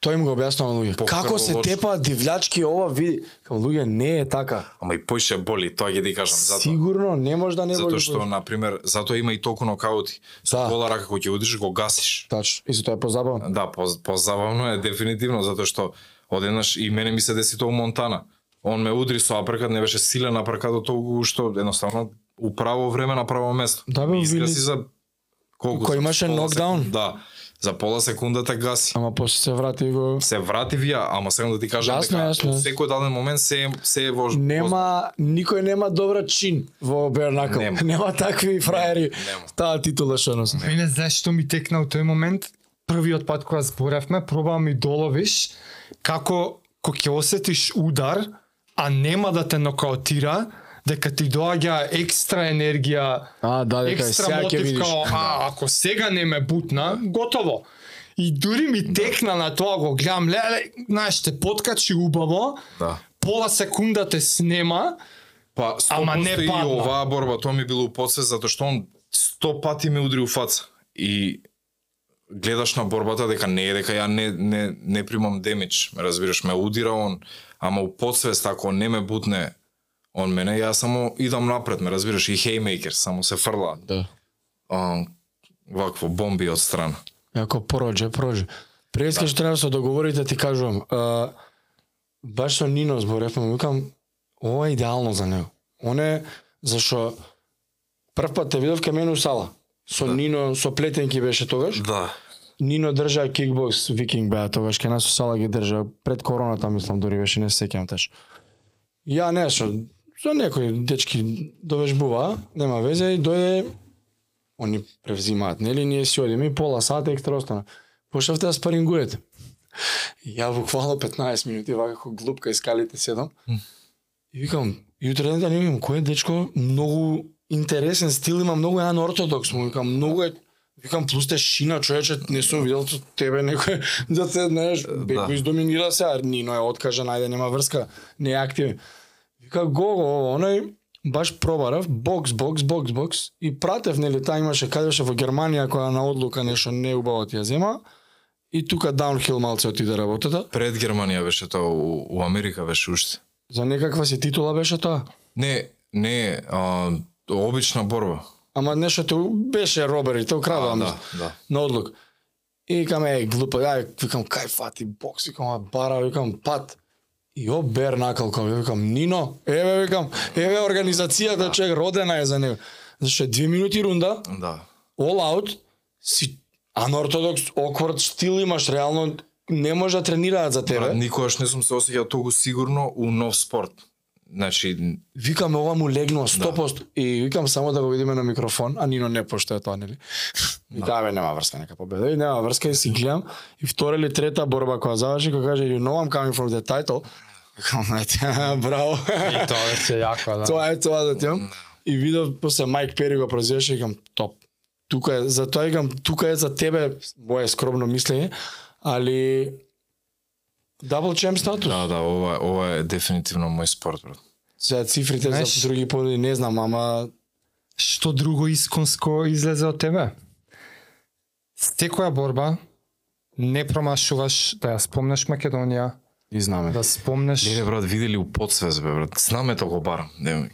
Тој им го објаснува на луѓе. Како се тепаат дивлячки ова види? Као луѓе не е така. ама и поише боли, тоа ќе ти кажам затоа. Сигурно не може да не боли. Затоа што на пример, затоа има и толку нокаути. Со Да. гола рака кој ќе удриш го гасиш. Тач, и тоа е позабавно. Да, по, позабавно е дефинитивно затоа што одеднаш и мене ми се деси тоа у Монтана. Он ме удри со апркат, не беше силен апркат до толку што едноставно у право време на право место. Да, бе, Ми изгаси за колку? Кој За имаше нокдаун? Да. За пола секунда те гаси. Ама после се врати го Се врати вија, ама сега да ти кажам Јасно, дека јасно. секој даден момент се се е во Нема никој нема добра чин во Бернакл. Нема. Нема такви фраери. нема. Таа титула што носи. Мене знаеш што ми текна тој момент? Првиот пат кога зборевме, пробаа ми доловиш како кога ќе осетиш удар, а нема да те нокаутира, дека ти доаѓа екстра енергија, А, да, дека екстра мотив видиш. као, а, ако сега не ме бутна, готово. И дури ми текна на тоа, го гледам, леле, знаеш, те подкачи убаво, Да. пола секунда те снема, Па, 100% Ама не и падна. оваа борба, тоа ми било у подсвест, затоа што он 100 пати ме удри у фаца. И гледаш на борбата дека не е дека ја не, не, не примам демидж, ме разбираш, ме удира он, ама у подсвест ако не ме бутне он мене, ја само идам напред, ме разбираш, и хеймейкер, само се фрла. Да. А, вакво, бомби од страна. Ако проđe, проđe. Преска што треба да се договорите, ти кажувам. А, баш со Нино зборевме, му викам, ова е идеално за него. Он е, зашо прв пат те видов кај мене у сала. Со да. Нино, со плетенки беше тогаш. Да. Нино држа кикбокс, викинг беа тогаш, кај нас у сала ги држа, пред короната мислам, дури беше, не се сеќавам таш. Ја не, со, со некои дечки довежбува, нема везе, и дојде, они превзимаат, нели, ние си одиме и пола сат екстра остана. Пошавте да спарингуете. Ја буквално 15 минути, вака како глупка искалите седам. И викам, јутре да не викам, кој е дечко, многу интересен стил има, многу еден ортодокс, му викам, многу е Викам, плюс те шина, човече, не сум видел со тебе некој, да се, знаеш, Беко Да. издоминира се, а Нино е откажан, ајде, нема врска, не е активен. Вика, го, го, оној, баш пробарав, бокс, бокс, бокс, бокс, и пратев, нели, таа имаше, каде беше во Германија, која на одлука нешто не убаво ти ја зема, И тука даунхил малце отиде работата. Пред Германија беше тоа, у, у Америка беше уште. За некаква си титула беше тоа. Не, не, а, обична борба. Ама нешто беше робери, тоа А, крадам да, да. на одлук. И викам, е, глупа, ја, викам, кај фати бокс, викам, бара, викам, пат. И о, бер накалкав, ја викам, Нино, еве, викам, еве организацијата, човек, родена е за него. Зашто е две минути рунда, Да. all out, си анортодокс, оквард стил имаш, реално не може да тренираат за тебе. Брат, никогаш не сум се осеќал толку сигурно у нов спорт. Значи, Викам, ова му легнува 100%. И викам само да го видиме на микрофон, а Нино не поштоја тоа, нели? Вика, бе, нема врска, нека победа. И нема врска, и си гледам. И втора или трета борба која заврши, која каже, you know I'm coming for the title. Викам, ете, браво. И тоа беше јако, да. тоа е тоа да ти имам. И видов, после Майк Пери го прозиваше, викам, топ. Тука е, за тоа викам, тука е за тебе, моje скромно мислење, али Дабл чемп статус. да, да, ова, ова е дефинитивно мој спорт, брат. Сега цифрите Знаеш- за други поди не знам, ама Што друго исконско излезе од тебе? Секоја борба не промашуваш да ја спомнеш Македонија, и знаме. да спомнеш Леле, брат, видели у подсвес, бе, брат. Знамето го барам. Не,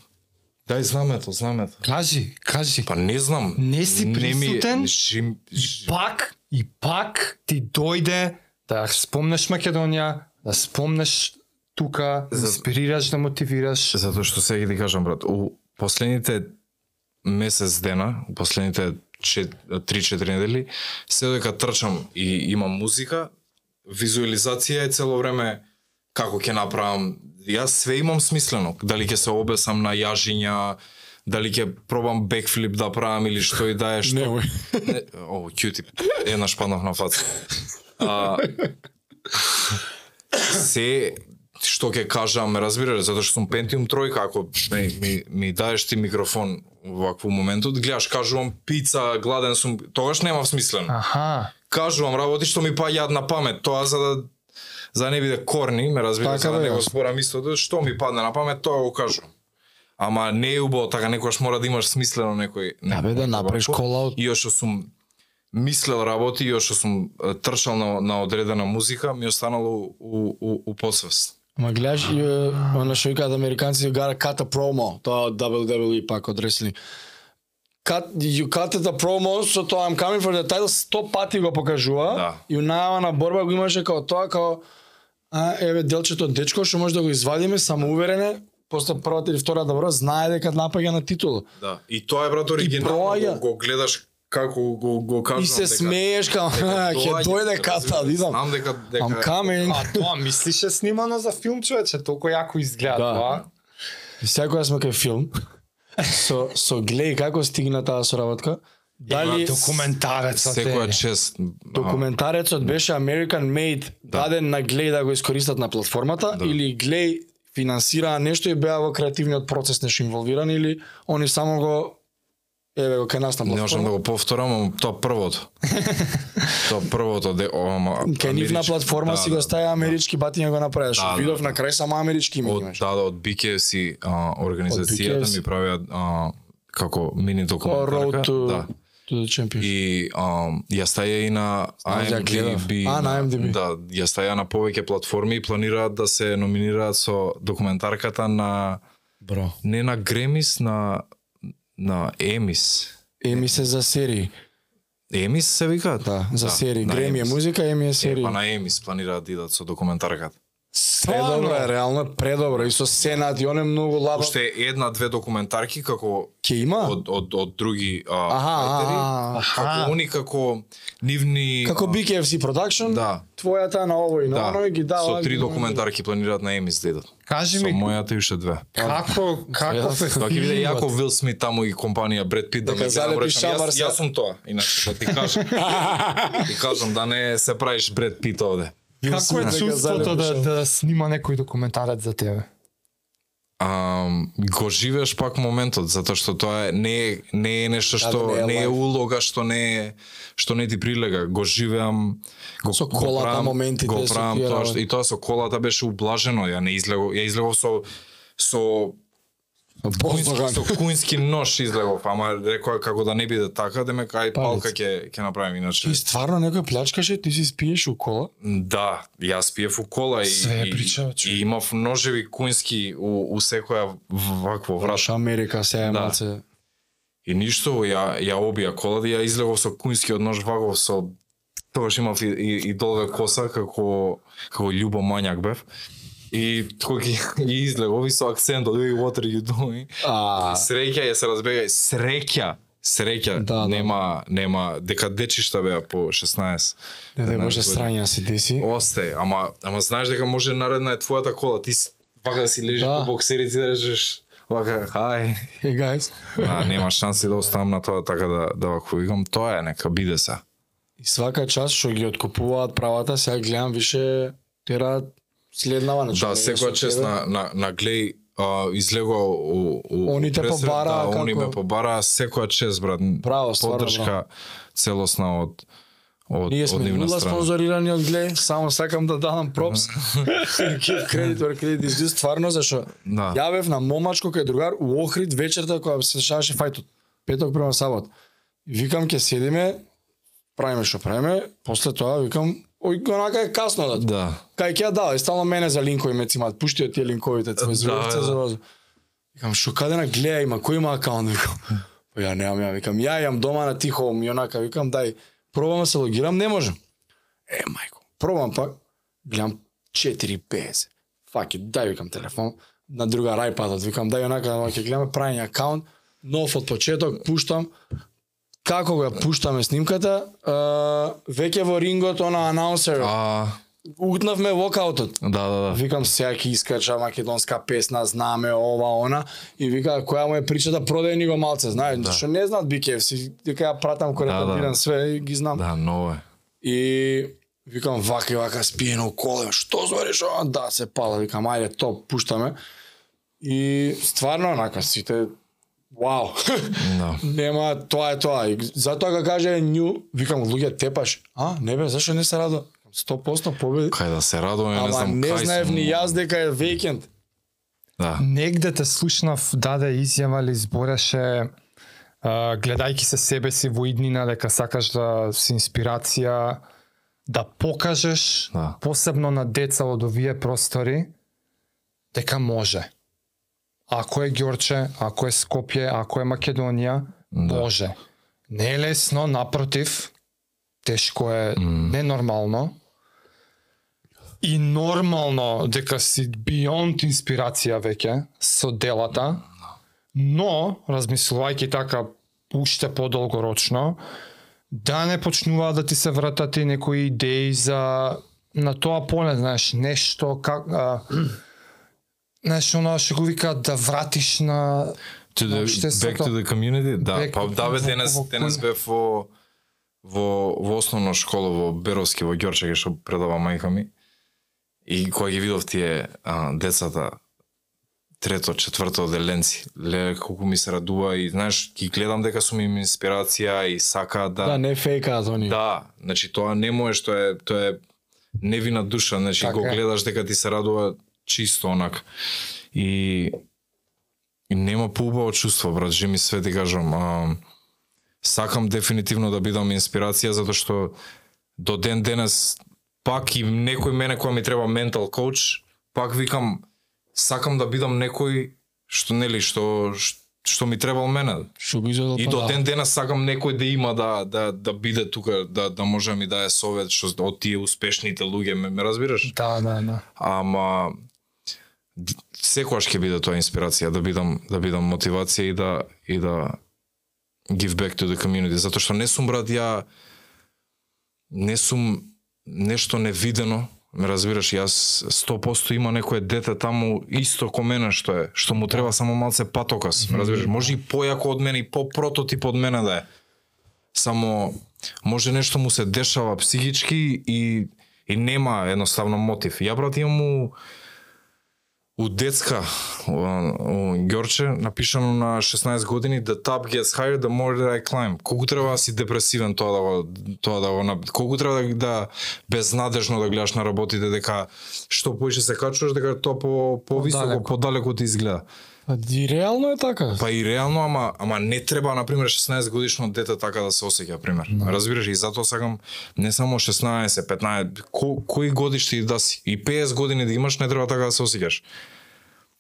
Дај знамето, знамето. Кажи, кажи. Па не знам. Не си присутен? Жим, ж... Пак и пак ти дојде да спомнеш Македонија, да спомнеш тука, да За- инспирираш, да мотивираш. Затоа што сега ти кажам, брат, у последните месец дена, у последните 3-4 недели, се додека трчам и имам музика, визуализација е цело време како ќе направам. Јас све имам смислено. Дали ќе се обесам на јажиња, дали ќе пробам бекфлип да правам или што и да е што. Немој. Не, о, кјутип. Еднаш паднав на фаца. А, се што ќе кажам, разбираш, затоа што сум Pentium тројка, ако ми, ми, ми даеш ти микрофон во вакво моментот, гледаш, кажувам пица, гладен сум, тогаш немав смислено. Аха. Кажувам работи што ми паѓаат на памет, тоа за да за да не биде корни, ме разбираш, Така за да не го спорам истото, што ми падне на памет, тоа го кажувам. Ама не е убаво така, некојаш мора да имаш смислено некој... Да бе, да направиш call out. И што сум мислел работи, и што сум е, трчал на, на одредена музика, ми останало у, у, у посвест. Ма гледаш она што викаат американци cut a promo, тоа од WWE пак од реслинг. Cut, you cut the promo, so тоа I'm coming for the title, сто пати го покажува. Да. И у најава на борба го имаше као тоа, као а, еве делчето дечко што може да го извадиме самоуверене, после првата или втората борба знае дека напаѓа на титул. Да. И тоа е брат оригинално, проаѓа. го, го гледаш како го, го кажам. И се дека- смееш као ќе дојде ката, видам. Знам дека дека I'm coming. А тоа мислиш е снимано за филм, човече, толку јако изгледа Да. тоа. И сега кога сме кај филм, со со глеј како стигна таа соработка, дали Документарецот секоја чест. Документарецот беше American Made, даден на Глеј да го искористат на платформата или Глеј финансираа нешто и беа во креативниот процес нешто инволвирани или они само го еве го кај нас на Не можам да платформа. го повторам, ама тоа првото. тоа првото де, ама Кај нив на платформа да, си го да. стаја амерички батиња го направиш. Да, да, Видов да. на крај само амерички име Од имаш. да, да, од BKFC а, организацијата BKFC. ми правеа а, како мини документарка. Road to, Да. To the Champions. И а, ја стаја и на гледав. IMDb. А, на IMDb. Да, ја стаја на повеќе платформи и планираат да се номинираат со документарката на Бро. не на Гремис, на на Емис. Еми се за серии. Емис се викаат? Да, за серии. на Греми е Емис. музика, Еми е серии. Е, па на Емис планираат да идат со документарката. Предобро е, реално е предобро. И со Сенат и он е многу лабав. Уште една-две документарки како Ке има? од од од други а, Аха, аха. како они како нивни Како BKFC Production, Да. твојата на овој, на да, ги дава. со три документарки планираат на Емис да идат. Кажи Со ми, мојата и уште две. како, каков е Тоа ќе биде јако Вил Смит таму и компанија Бред Пит да ме гледа, залепи речам, шамар јас, се. јас сум тоа, иначе да ти кажам. ти кажам да не се правиш Бред Пит овде. Како е чувството да, да снима некој документарец за тебе? а, го живееш пак моментот затоа што тоа е не е не е нешто што Да, не е не е улога што не е што не ти прилега. Го живеам го Со колата, моментите, го правам тоа што, и тоа со колата беше ублажено. Ја не излегов ја излегов со со Куински, со куински нож излегов, ама рекоа како да не биде така, демек ај палка ќе ќе направим иначе. Ти стварно некој плячкаше, ти си спиеш у кола? Да, јас пиев у кола и, Све и, прича, човек. и имав ножеви куински у, у секоја вакво врат. Враш Америка се Да. малце. И ништо, ја, ја обија колата и ја излегов со куински од нож ваков со тогаш имав и, и, и долга коса како како љубо мањак бев. И кога ги, ги излегов и со акцент од what are you doing? А, Среќа ја се разбега, среќа, среќа, Да, да. нема нема дека дечишта беа по 16. не дай Боже 15 страња си деси. Осте, ама ама знаеш дека може наредна е твојата кола, ти вака да си лежиш Да. по боксерици да речеш вака хај. Hey guys. А, нема шанси да оставам на тоа така да да вако викам, тоа е нека биде се. И свака час што ги откупуваат правата, сега гледам више тераат следнава, значи. Да, секоја чест на на на глеј а, излегува у, у Они те побараа да, они како- ме побараа секоја чест брат. Браво, Поддршка целосна од од Ние од сме нивна спонзорирани од Гле, само сакам да дадам пропс. кредитор, кредит издус, стварно, зашо Да. ја бев на момачко кај другар у Охрид вечерта кога се дешаваше фајтот. Петок према сабот. Викам ќе седиме, правиме што правиме, после тоа викам, ој онака е касно да. Да. Кај ќе дава, и стално мене за линкови ме цимат, пушти од тие линковите, твој Да, зровце да. за роза. Викам, шо каде на гледа има, кој има акаунт, викам. Па ја немам, ја викам, ја јам дома на тихо, и онака, викам, дај, пробам да се логирам, не можам. Е, мајко, пробам пак, гледам 4.50. Факи, дај, викам, телефон, на друга iPad-от, викам, дај, онака, ќе гледаме прајање акаунт, нов од почеток, пуштам, како го пуштаме снимката, веќе во рингот, она анаунсер, А, утнавме вокаутот. да, да, да. Викам сега ќе искача македонска песна, знаме ова она и вика која му е причата продај ни го малце, знаеш, да. што не знаат Бикев, си дека ја пратам кој Да, да. све и ги знам. Да, ново е. И викам вака и вака спиено коле, што звориш ова? Да, се пала, викам ајде топ, пуштаме. И стварно онака сите Вау. Да. Нема, тоа е тоа. И затоа ga каже нju, викам луѓе тепаш. А, не бе, зашо не се радува? 100% победи. Кај да се радуваме, не знам не кај знаев сум. ни јас дека е вејкенд. Да. Негде те слушнав даде изјава или збореше а, гледајќи се себе си во иднина дека сакаш да си инспирација да покажеш Да. посебно на деца од овие простори дека може. Ако е Ѓорче, ако е Скопје, ако е Македонија, Да. може. Не е лесно, напротив, тешко е, ненормално. И нормално дека си beyond инспирација веќе со делата, но, размислувајќи така уште подолгорочно, да не почнуваат да ти се вратат и некои идеи за на тоа поле, знаеш, нешто как а, знаеш, оно што го викаат да вратиш на To the, back to the community? Да, Back- па да бе денес, денес бев во во во основна школа во Беровски во Ѓорчеге што предава мајка ми. И кога ги видов тие а, децата трето, четврто оделенци, ле колку ми се радува и знаеш, ги гледам дека сум им инспирација и сакаат да Да, не фейкаат они. Да, значи тоа не може што е тоа е невина душа, значи Така го гледаш дека ти се радува чисто онак. И и нема поубаво чувство, брат, ми све ти кажам. А, сакам дефинитивно да бидам инспирација затоа што до ден денес пак и некој мене кој ми треба ментал коуч, пак викам сакам да бидам некој што нели што што ми требал мене. Што изедал И па до да. ден денес сакам некој да има да да да биде тука да да може да ми дае совет што од тие успешните луѓе ме, ме разбираш? Да, да, да. Ама секогаш ќе биде тоа инспирација да бидам да бидам мотивација и да и да give back to the community затоа што не сум брат ја не сум нешто невидено ме разбираш јас 100% има некое дете таму исто ко мене што е што му треба само малце патокас ме разбираш може и појако од мене и по прототип од мене да е само може нешто му се дешава психички и и нема едноставно мотив. Ја брат имам у у детска у, Ѓорче напишано на 16 години the top gets higher the more that I climb. Колку треба да си депресивен тоа да го тоа да го колку треба да, да безнадежно да гледаш на работите дека што поише се качуваш дека тоа по повисоко подалеку ти изгледа. Па ди реално е така. Па и реално, ама, ама не треба, например, 16 годишно дете така да се осеќа, пример. Разбираш, и затоа сакам не само 16, 15, ко, кои годишти да си, и 50 години да имаш, не треба така да се осеќаш.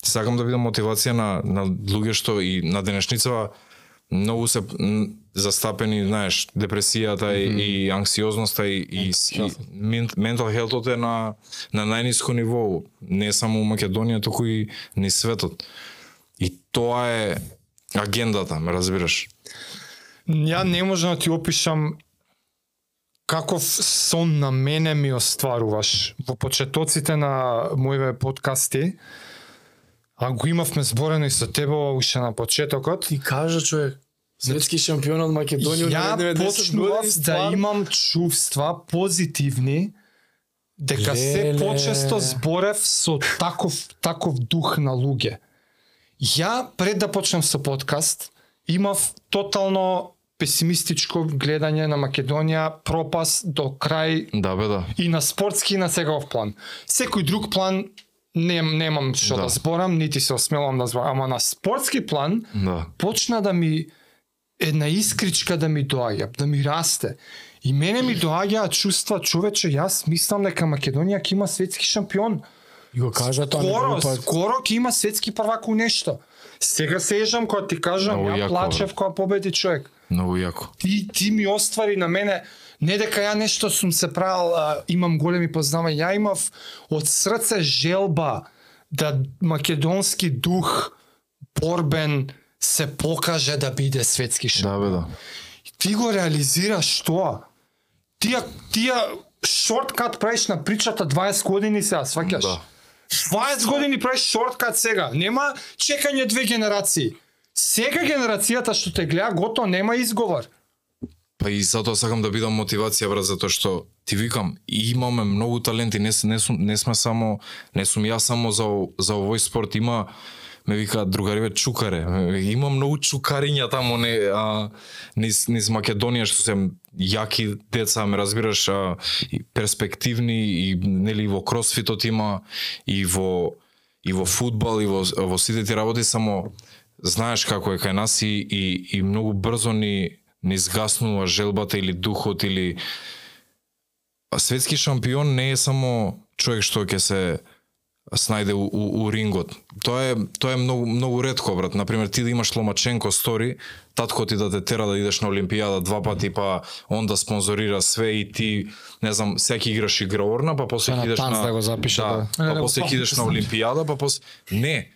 Сакам да бидам мотивација на, на луѓе што и на денешницава многу се застапени, знаеш, депресијата и, и анксиозноста и, и, и мен- ментал хелтот е на, на најниско ниво, не само у Македонија, туку и ни светот. И тоа е агендата, ме разбираш? Ја не можам да ти опишам каков сон на мене ми остваруваш. Во почетоците на моите подкасти, а го имавме зборено и со тебе уште на почетокот, Ти кажа човек, светски шампион од Македонија ја на 90 почнував да имам чувства позитивни дека се Леле. почесто зборев со таков таков дух на луѓе. Ја пред да почнем со подкаст имав тотално песимистичко гледање на Македонија, пропас до крај Да, бе, да. и на спортски и на сегав план. Секој друг план нем, немам што да. Да. зборам, нити се осмелам да зборам, ама на спортски план Да. почна да ми една искричка да ми доаѓа, да ми расте. И мене ми доаѓаат чувства, човече, јас мислам дека Македонија ќе има светски шампион. И го кажа тоа Скоро, пат. скоро ќе има светски првак у нешто. Сега се ежам кога ти кажам, Многу ја јако, плачев кога победи човек. Многу јако. Ти, ти ми оствари на мене, не дека ја нешто сум се правил, а, имам големи познавања, ја имав од срце желба да македонски дух борбен се покаже да биде светски шампион. Да, бе, да. Ти го реализираш тоа. Тија тија шорткат правиш на причата 20 години сега, сваќаш? Да. 20 години правиш шорткат сега. Нема чекање две генерации. Сега генерацијата што те гледа гото нема изговор. Па и затоа сакам да бидам мотивација брат затоа што ти викам имаме многу таленти, не, не, сум, не сме само не сум јас само за за овој спорт, има ме викаат другариве чукаре. Има многу чукариња таму не а, низ, низ Македонија што се јаки деца, ме разбираш, а, и перспективни и нели во кросфитот има и во и во фудбал и во во сите ти работи само знаеш како е кај нас и, и, и многу брзо ни не згаснува желбата или духот или А светски шампион не е само човек што ќе се снајде у, у, у рингот. Тоа е тоа е многу многу ретко брат. На пример ти да имаш Ломаченко стори, татко ти да те тера да идеш на олимпијада два пати па он да спонзорира све и ти не знам секи играш игра орна па после Па идеш на да го запише, да. Не, па после ќе идеш на олимпијада па после не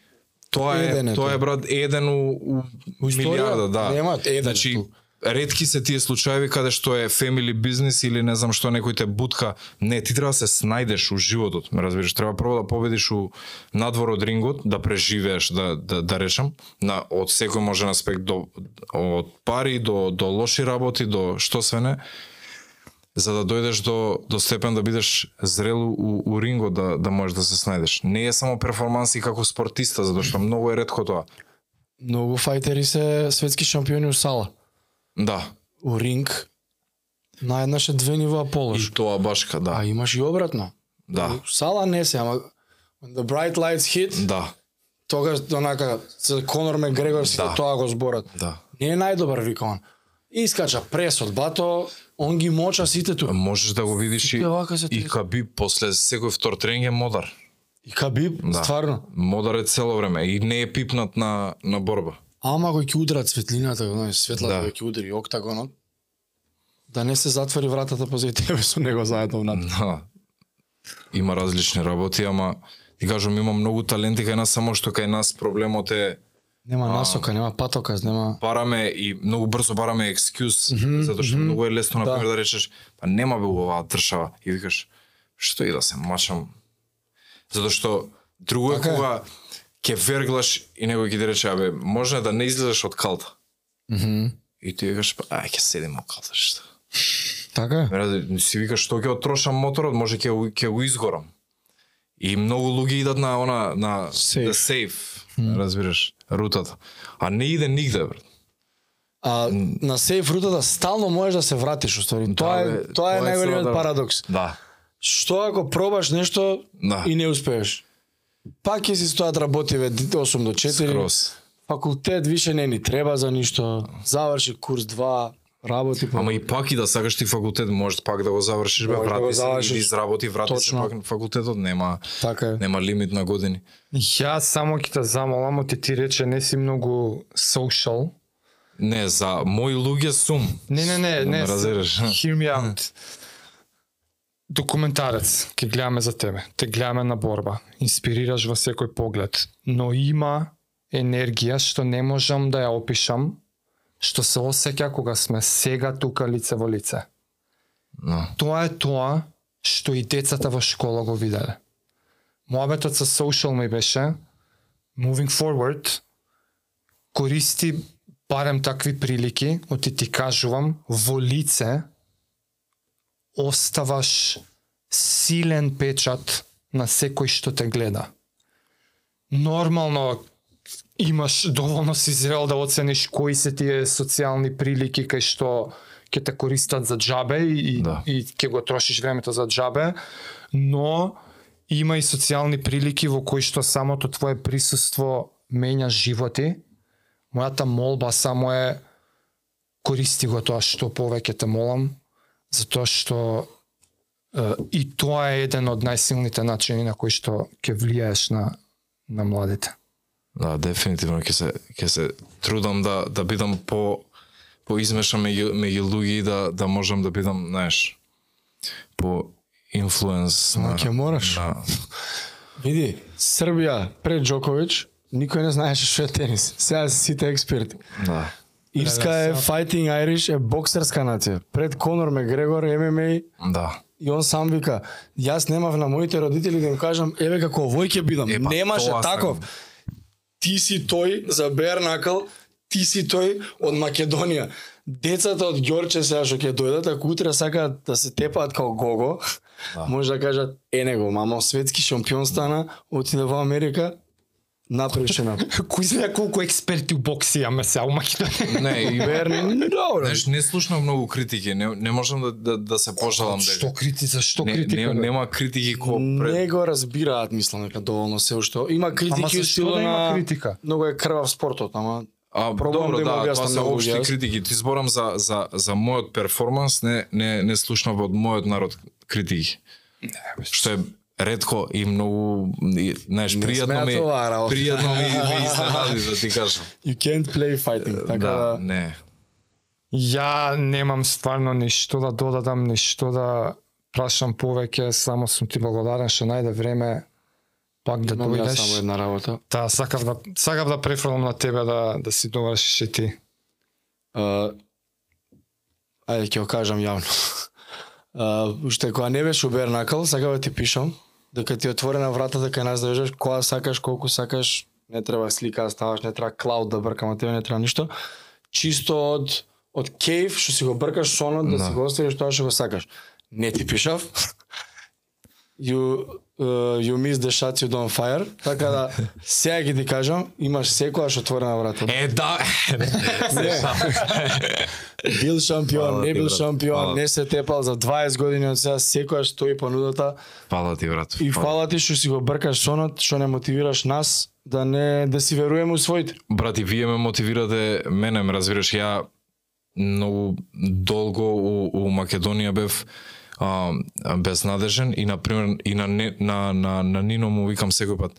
Тоа е, тоа е брат еден у, у, У милиарда, да. нема еден значи, ту ретки се тие случаеви каде што е family бизнес или не знам што некој те бутка. Не, ти треба да се снајдеш у животот, ме разбираш, треба прво да победиш у надвор од рингот, да преживееш, да да, да речам, на од секој можен аспект до од пари до до лоши работи, до што све не за да дојдеш до до степен да бидеш зрел у, у рингот да да можеш да се снајдеш. Не е само перформанси како спортиста, затоа што многу е ретко тоа. Многу фајтери се светски шампиони у сала. Да. У ринг наеднаш е две нивоа И полош. тоа башка, да. А имаш и обратно. Да. Сала не се, ама when the bright lights hit, Да. тогаш онака се Конор Мегрегор сите Да. тоа го зборат. Да. Не е најдобар вика он. Искача прес од бато, он ги моча сите ту. Можеш да го видиш и, се и тие. Кабиб после секој втор тренинг е модар. И Кабиб, Да. стварно. Модар е цело време и не е пипнат на на борба. Ама кој ќе удрат светлината, знаеш, светлата Да. ќе удари октагонот, да не се затвори вратата позади тебе со него заедно внатре. Да. Има различни работи, ама ти кажам има многу таленти кај нас, само што кај нас проблемот е Нема насока, нема патоказ, нема... бараме и многу брзо бараме екскюз, затоа што многу е лесно на Да. пример да речеш, па нема бе оваа држава и викаш што и да се мачам. Затоа што друго е Така е. кога ќе верглаш и некој ќе ти рече, абе, може да не излезеш од калта. И ти викаш, па, ај, ќе седим во калта, што? Така е. Си викаш, што ќе отрошам моторот, може ќе, ќе го изгорам. И многу луѓе идат на она, на Safe. the safe, разбираш, рутата. А не иде нигде, брат. А на сейф рутата стално можеш да се вратиш, уствари. Тоа е тоа е тоа е најголемиот целата- парадокс. Да. Што ако пробаш нешто Да. и не успееш? Пак ќе си стојат работиве 8 до 4. Скрос. Факултет више не ни треба за ништо. Заврши курс 2, работи по Ама и пак и да сакаш ти факултет, можеш пак да го завршиш, бе, да го врати се, завршиш. или изработи, врати се Точно. пак на факултетот, нема, така е. нема лимит на години. Ја само ќе те замолам, оти ти рече не си многу social. Не, за мои луѓе сум. Не, не, не, Да не. ме разбираш. Hear me out. Документарец, ќе гледаме за тебе. Те гледаме на борба. Инспирираш во секој поглед. Но има енергија што не можам да ја опишам, што се осеќа кога сме сега тука лице во лице. No. Тоа е тоа што и децата во школа го виделе. Моабетот со social ми беше moving forward користи барем такви прилики, оти ти кажувам, во лице оставаш силен печат на секој што те гледа. Нормално имаш доволно си зрел да оцениш кои се тие социјални прилики кај што ќе те користат за џабе и, Да. и ќе го трошиш времето за џабе, но има и социјални прилики во кои што самото твое присуство менја животи. Мојата молба само е користи го тоа што повеќе те молам, затоа што е, и тоа е еден од најсилните начини на кои што ќе влијаеш на на младите. Да, дефинитивно ќе се ќе се трудам да да бидам по по измешан меѓу меѓу луѓе и да да можам да бидам, знаеш, по инфлуенс Ама на ќе мораш. На, Види, Србија пред Джоковиќ никој не знаеше што е тенис. Сега се сите експерти. да. Ирска е Fighting Irish е боксерска нација. Пред Конор Мегрегор ММА Да. и он сам вика, јас немав на моите родители да им кажам, еве како овој ќе бидам. Е, па, Немаше таков. сакам. Ти си тој за Бернакл, ти си тој од Македонија. Децата од Ѓорче сега што ќе дојдат, ако утре сакаат да се тепаат као Гого, Да. може да кажат, е него, мамо, светски шампион стана, отиде во Америка, направише на Кој знае колку експерти у бокси имаме сега у Македонија? Не, и Берни, добро. Знаеш, не слушнам многу критики, не, не можам да, да, да се пожалам Што дека. крити, зашто Не, критика? не, нема критики ко пред... Не го разбираат, мислам дека доволно се уште. Има Ама критики зашто стилот да има критика? Многу е крвав спортот, ама А, Пробувам добро, да да, тоа се јас. критики. Ти зборам за, за, за мојот перформанс, не, не, не слушнав од мојот народ критики. Што е ретко и многу, знаеш, пријатно ми, работа. пријатно ми, ми изненади, да ти кажам. you can't play fighting, така да, да, не. Ја немам стварно ништо да додадам, ништо да прашам повеќе, само сум ти благодарен што најде време пак да имам јас само дојдеш. една работа. Та сакав да сакав да префрлам на тебе да да си довршиш и ти. Uh, ајде ќе го кажам јавно. Uh, уште кога не беше Убернакл, сакав да ти пишам, дека ти е отворена вратата кај нас да дојдеш, кога сакаш, колку сакаш, не треба слика да ставаш, не треба клауд да бркам, тебе не треба ништо. Чисто од од кейв што си го бркаш сонот да, Да. си го оставиш тоа што го сакаш. Не ти пишав. You uh, you miss the shots you don't fire. Така да сега ќе ти кажам, имаш секогаш отворена врата. Е, да, Бил шампион, не бил брат. шампион, не се тепал за 20 години од сега, секојаш стои понудата. Фала ти, брат. И фала ти што си го бркаш сонот, што не мотивираш нас да не да си веруваме у своите. Брати, вие ме мотивирате, мене ме разбираш, ја многу долго у, у Македонија бев а, безнадежен и на пример и на, не, на, на, на Нино му викам секој пат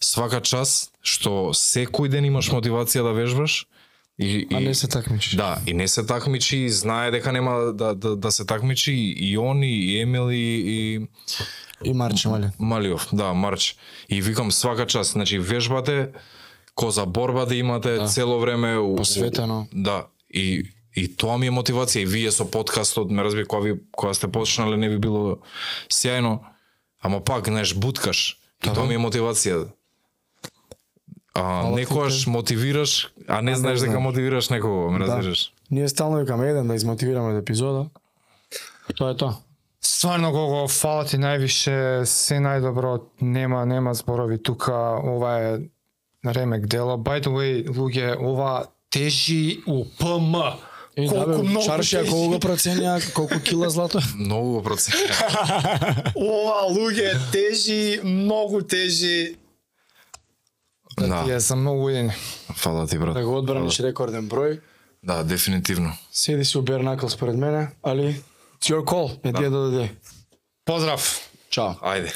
свака час што секој ден имаш мотивација да вежбаш и, А и не се такмичиш. Да, и не се такмичи, знае дека нема да, да, да се такмичи и он и Емил и, и И Марче Малин. Малиов, да, Марч. И викам свака час, значи вежбате, ко за борба да имате да. цело време Посветено. У, да, и и тоа ми е мотивација и вие со подкастот, ме разбира кога ви кога сте почнале не би било сјајно, ама пак знаеш буткаш. И тоа ми е мотивација. А, некојаш мотивираш, а не знаеш дека мотивираш некого, ме разбираш. Ние стално викаме еден да измотивираме од епизода. Тоа е тоа. Стварно Гого, фала ти највише, се најдобро, нема нема зборови тука, ова е ремек дело. By the way, луѓе, ова тежи у ПМ. И Колку да, бе, многу Чаршија тежи. колку го проценија, колку кила злато? Многу го проценувам. Ова луѓе тежи, многу тежи. Да, Да. ти е за многу едини. Фала ти брат. Да го одбраниш рекорден број. Да, дефинитивно. Седи си у Бернакл според мене, али it's your call, the end of the day. Поздрав! Чао. Ајде.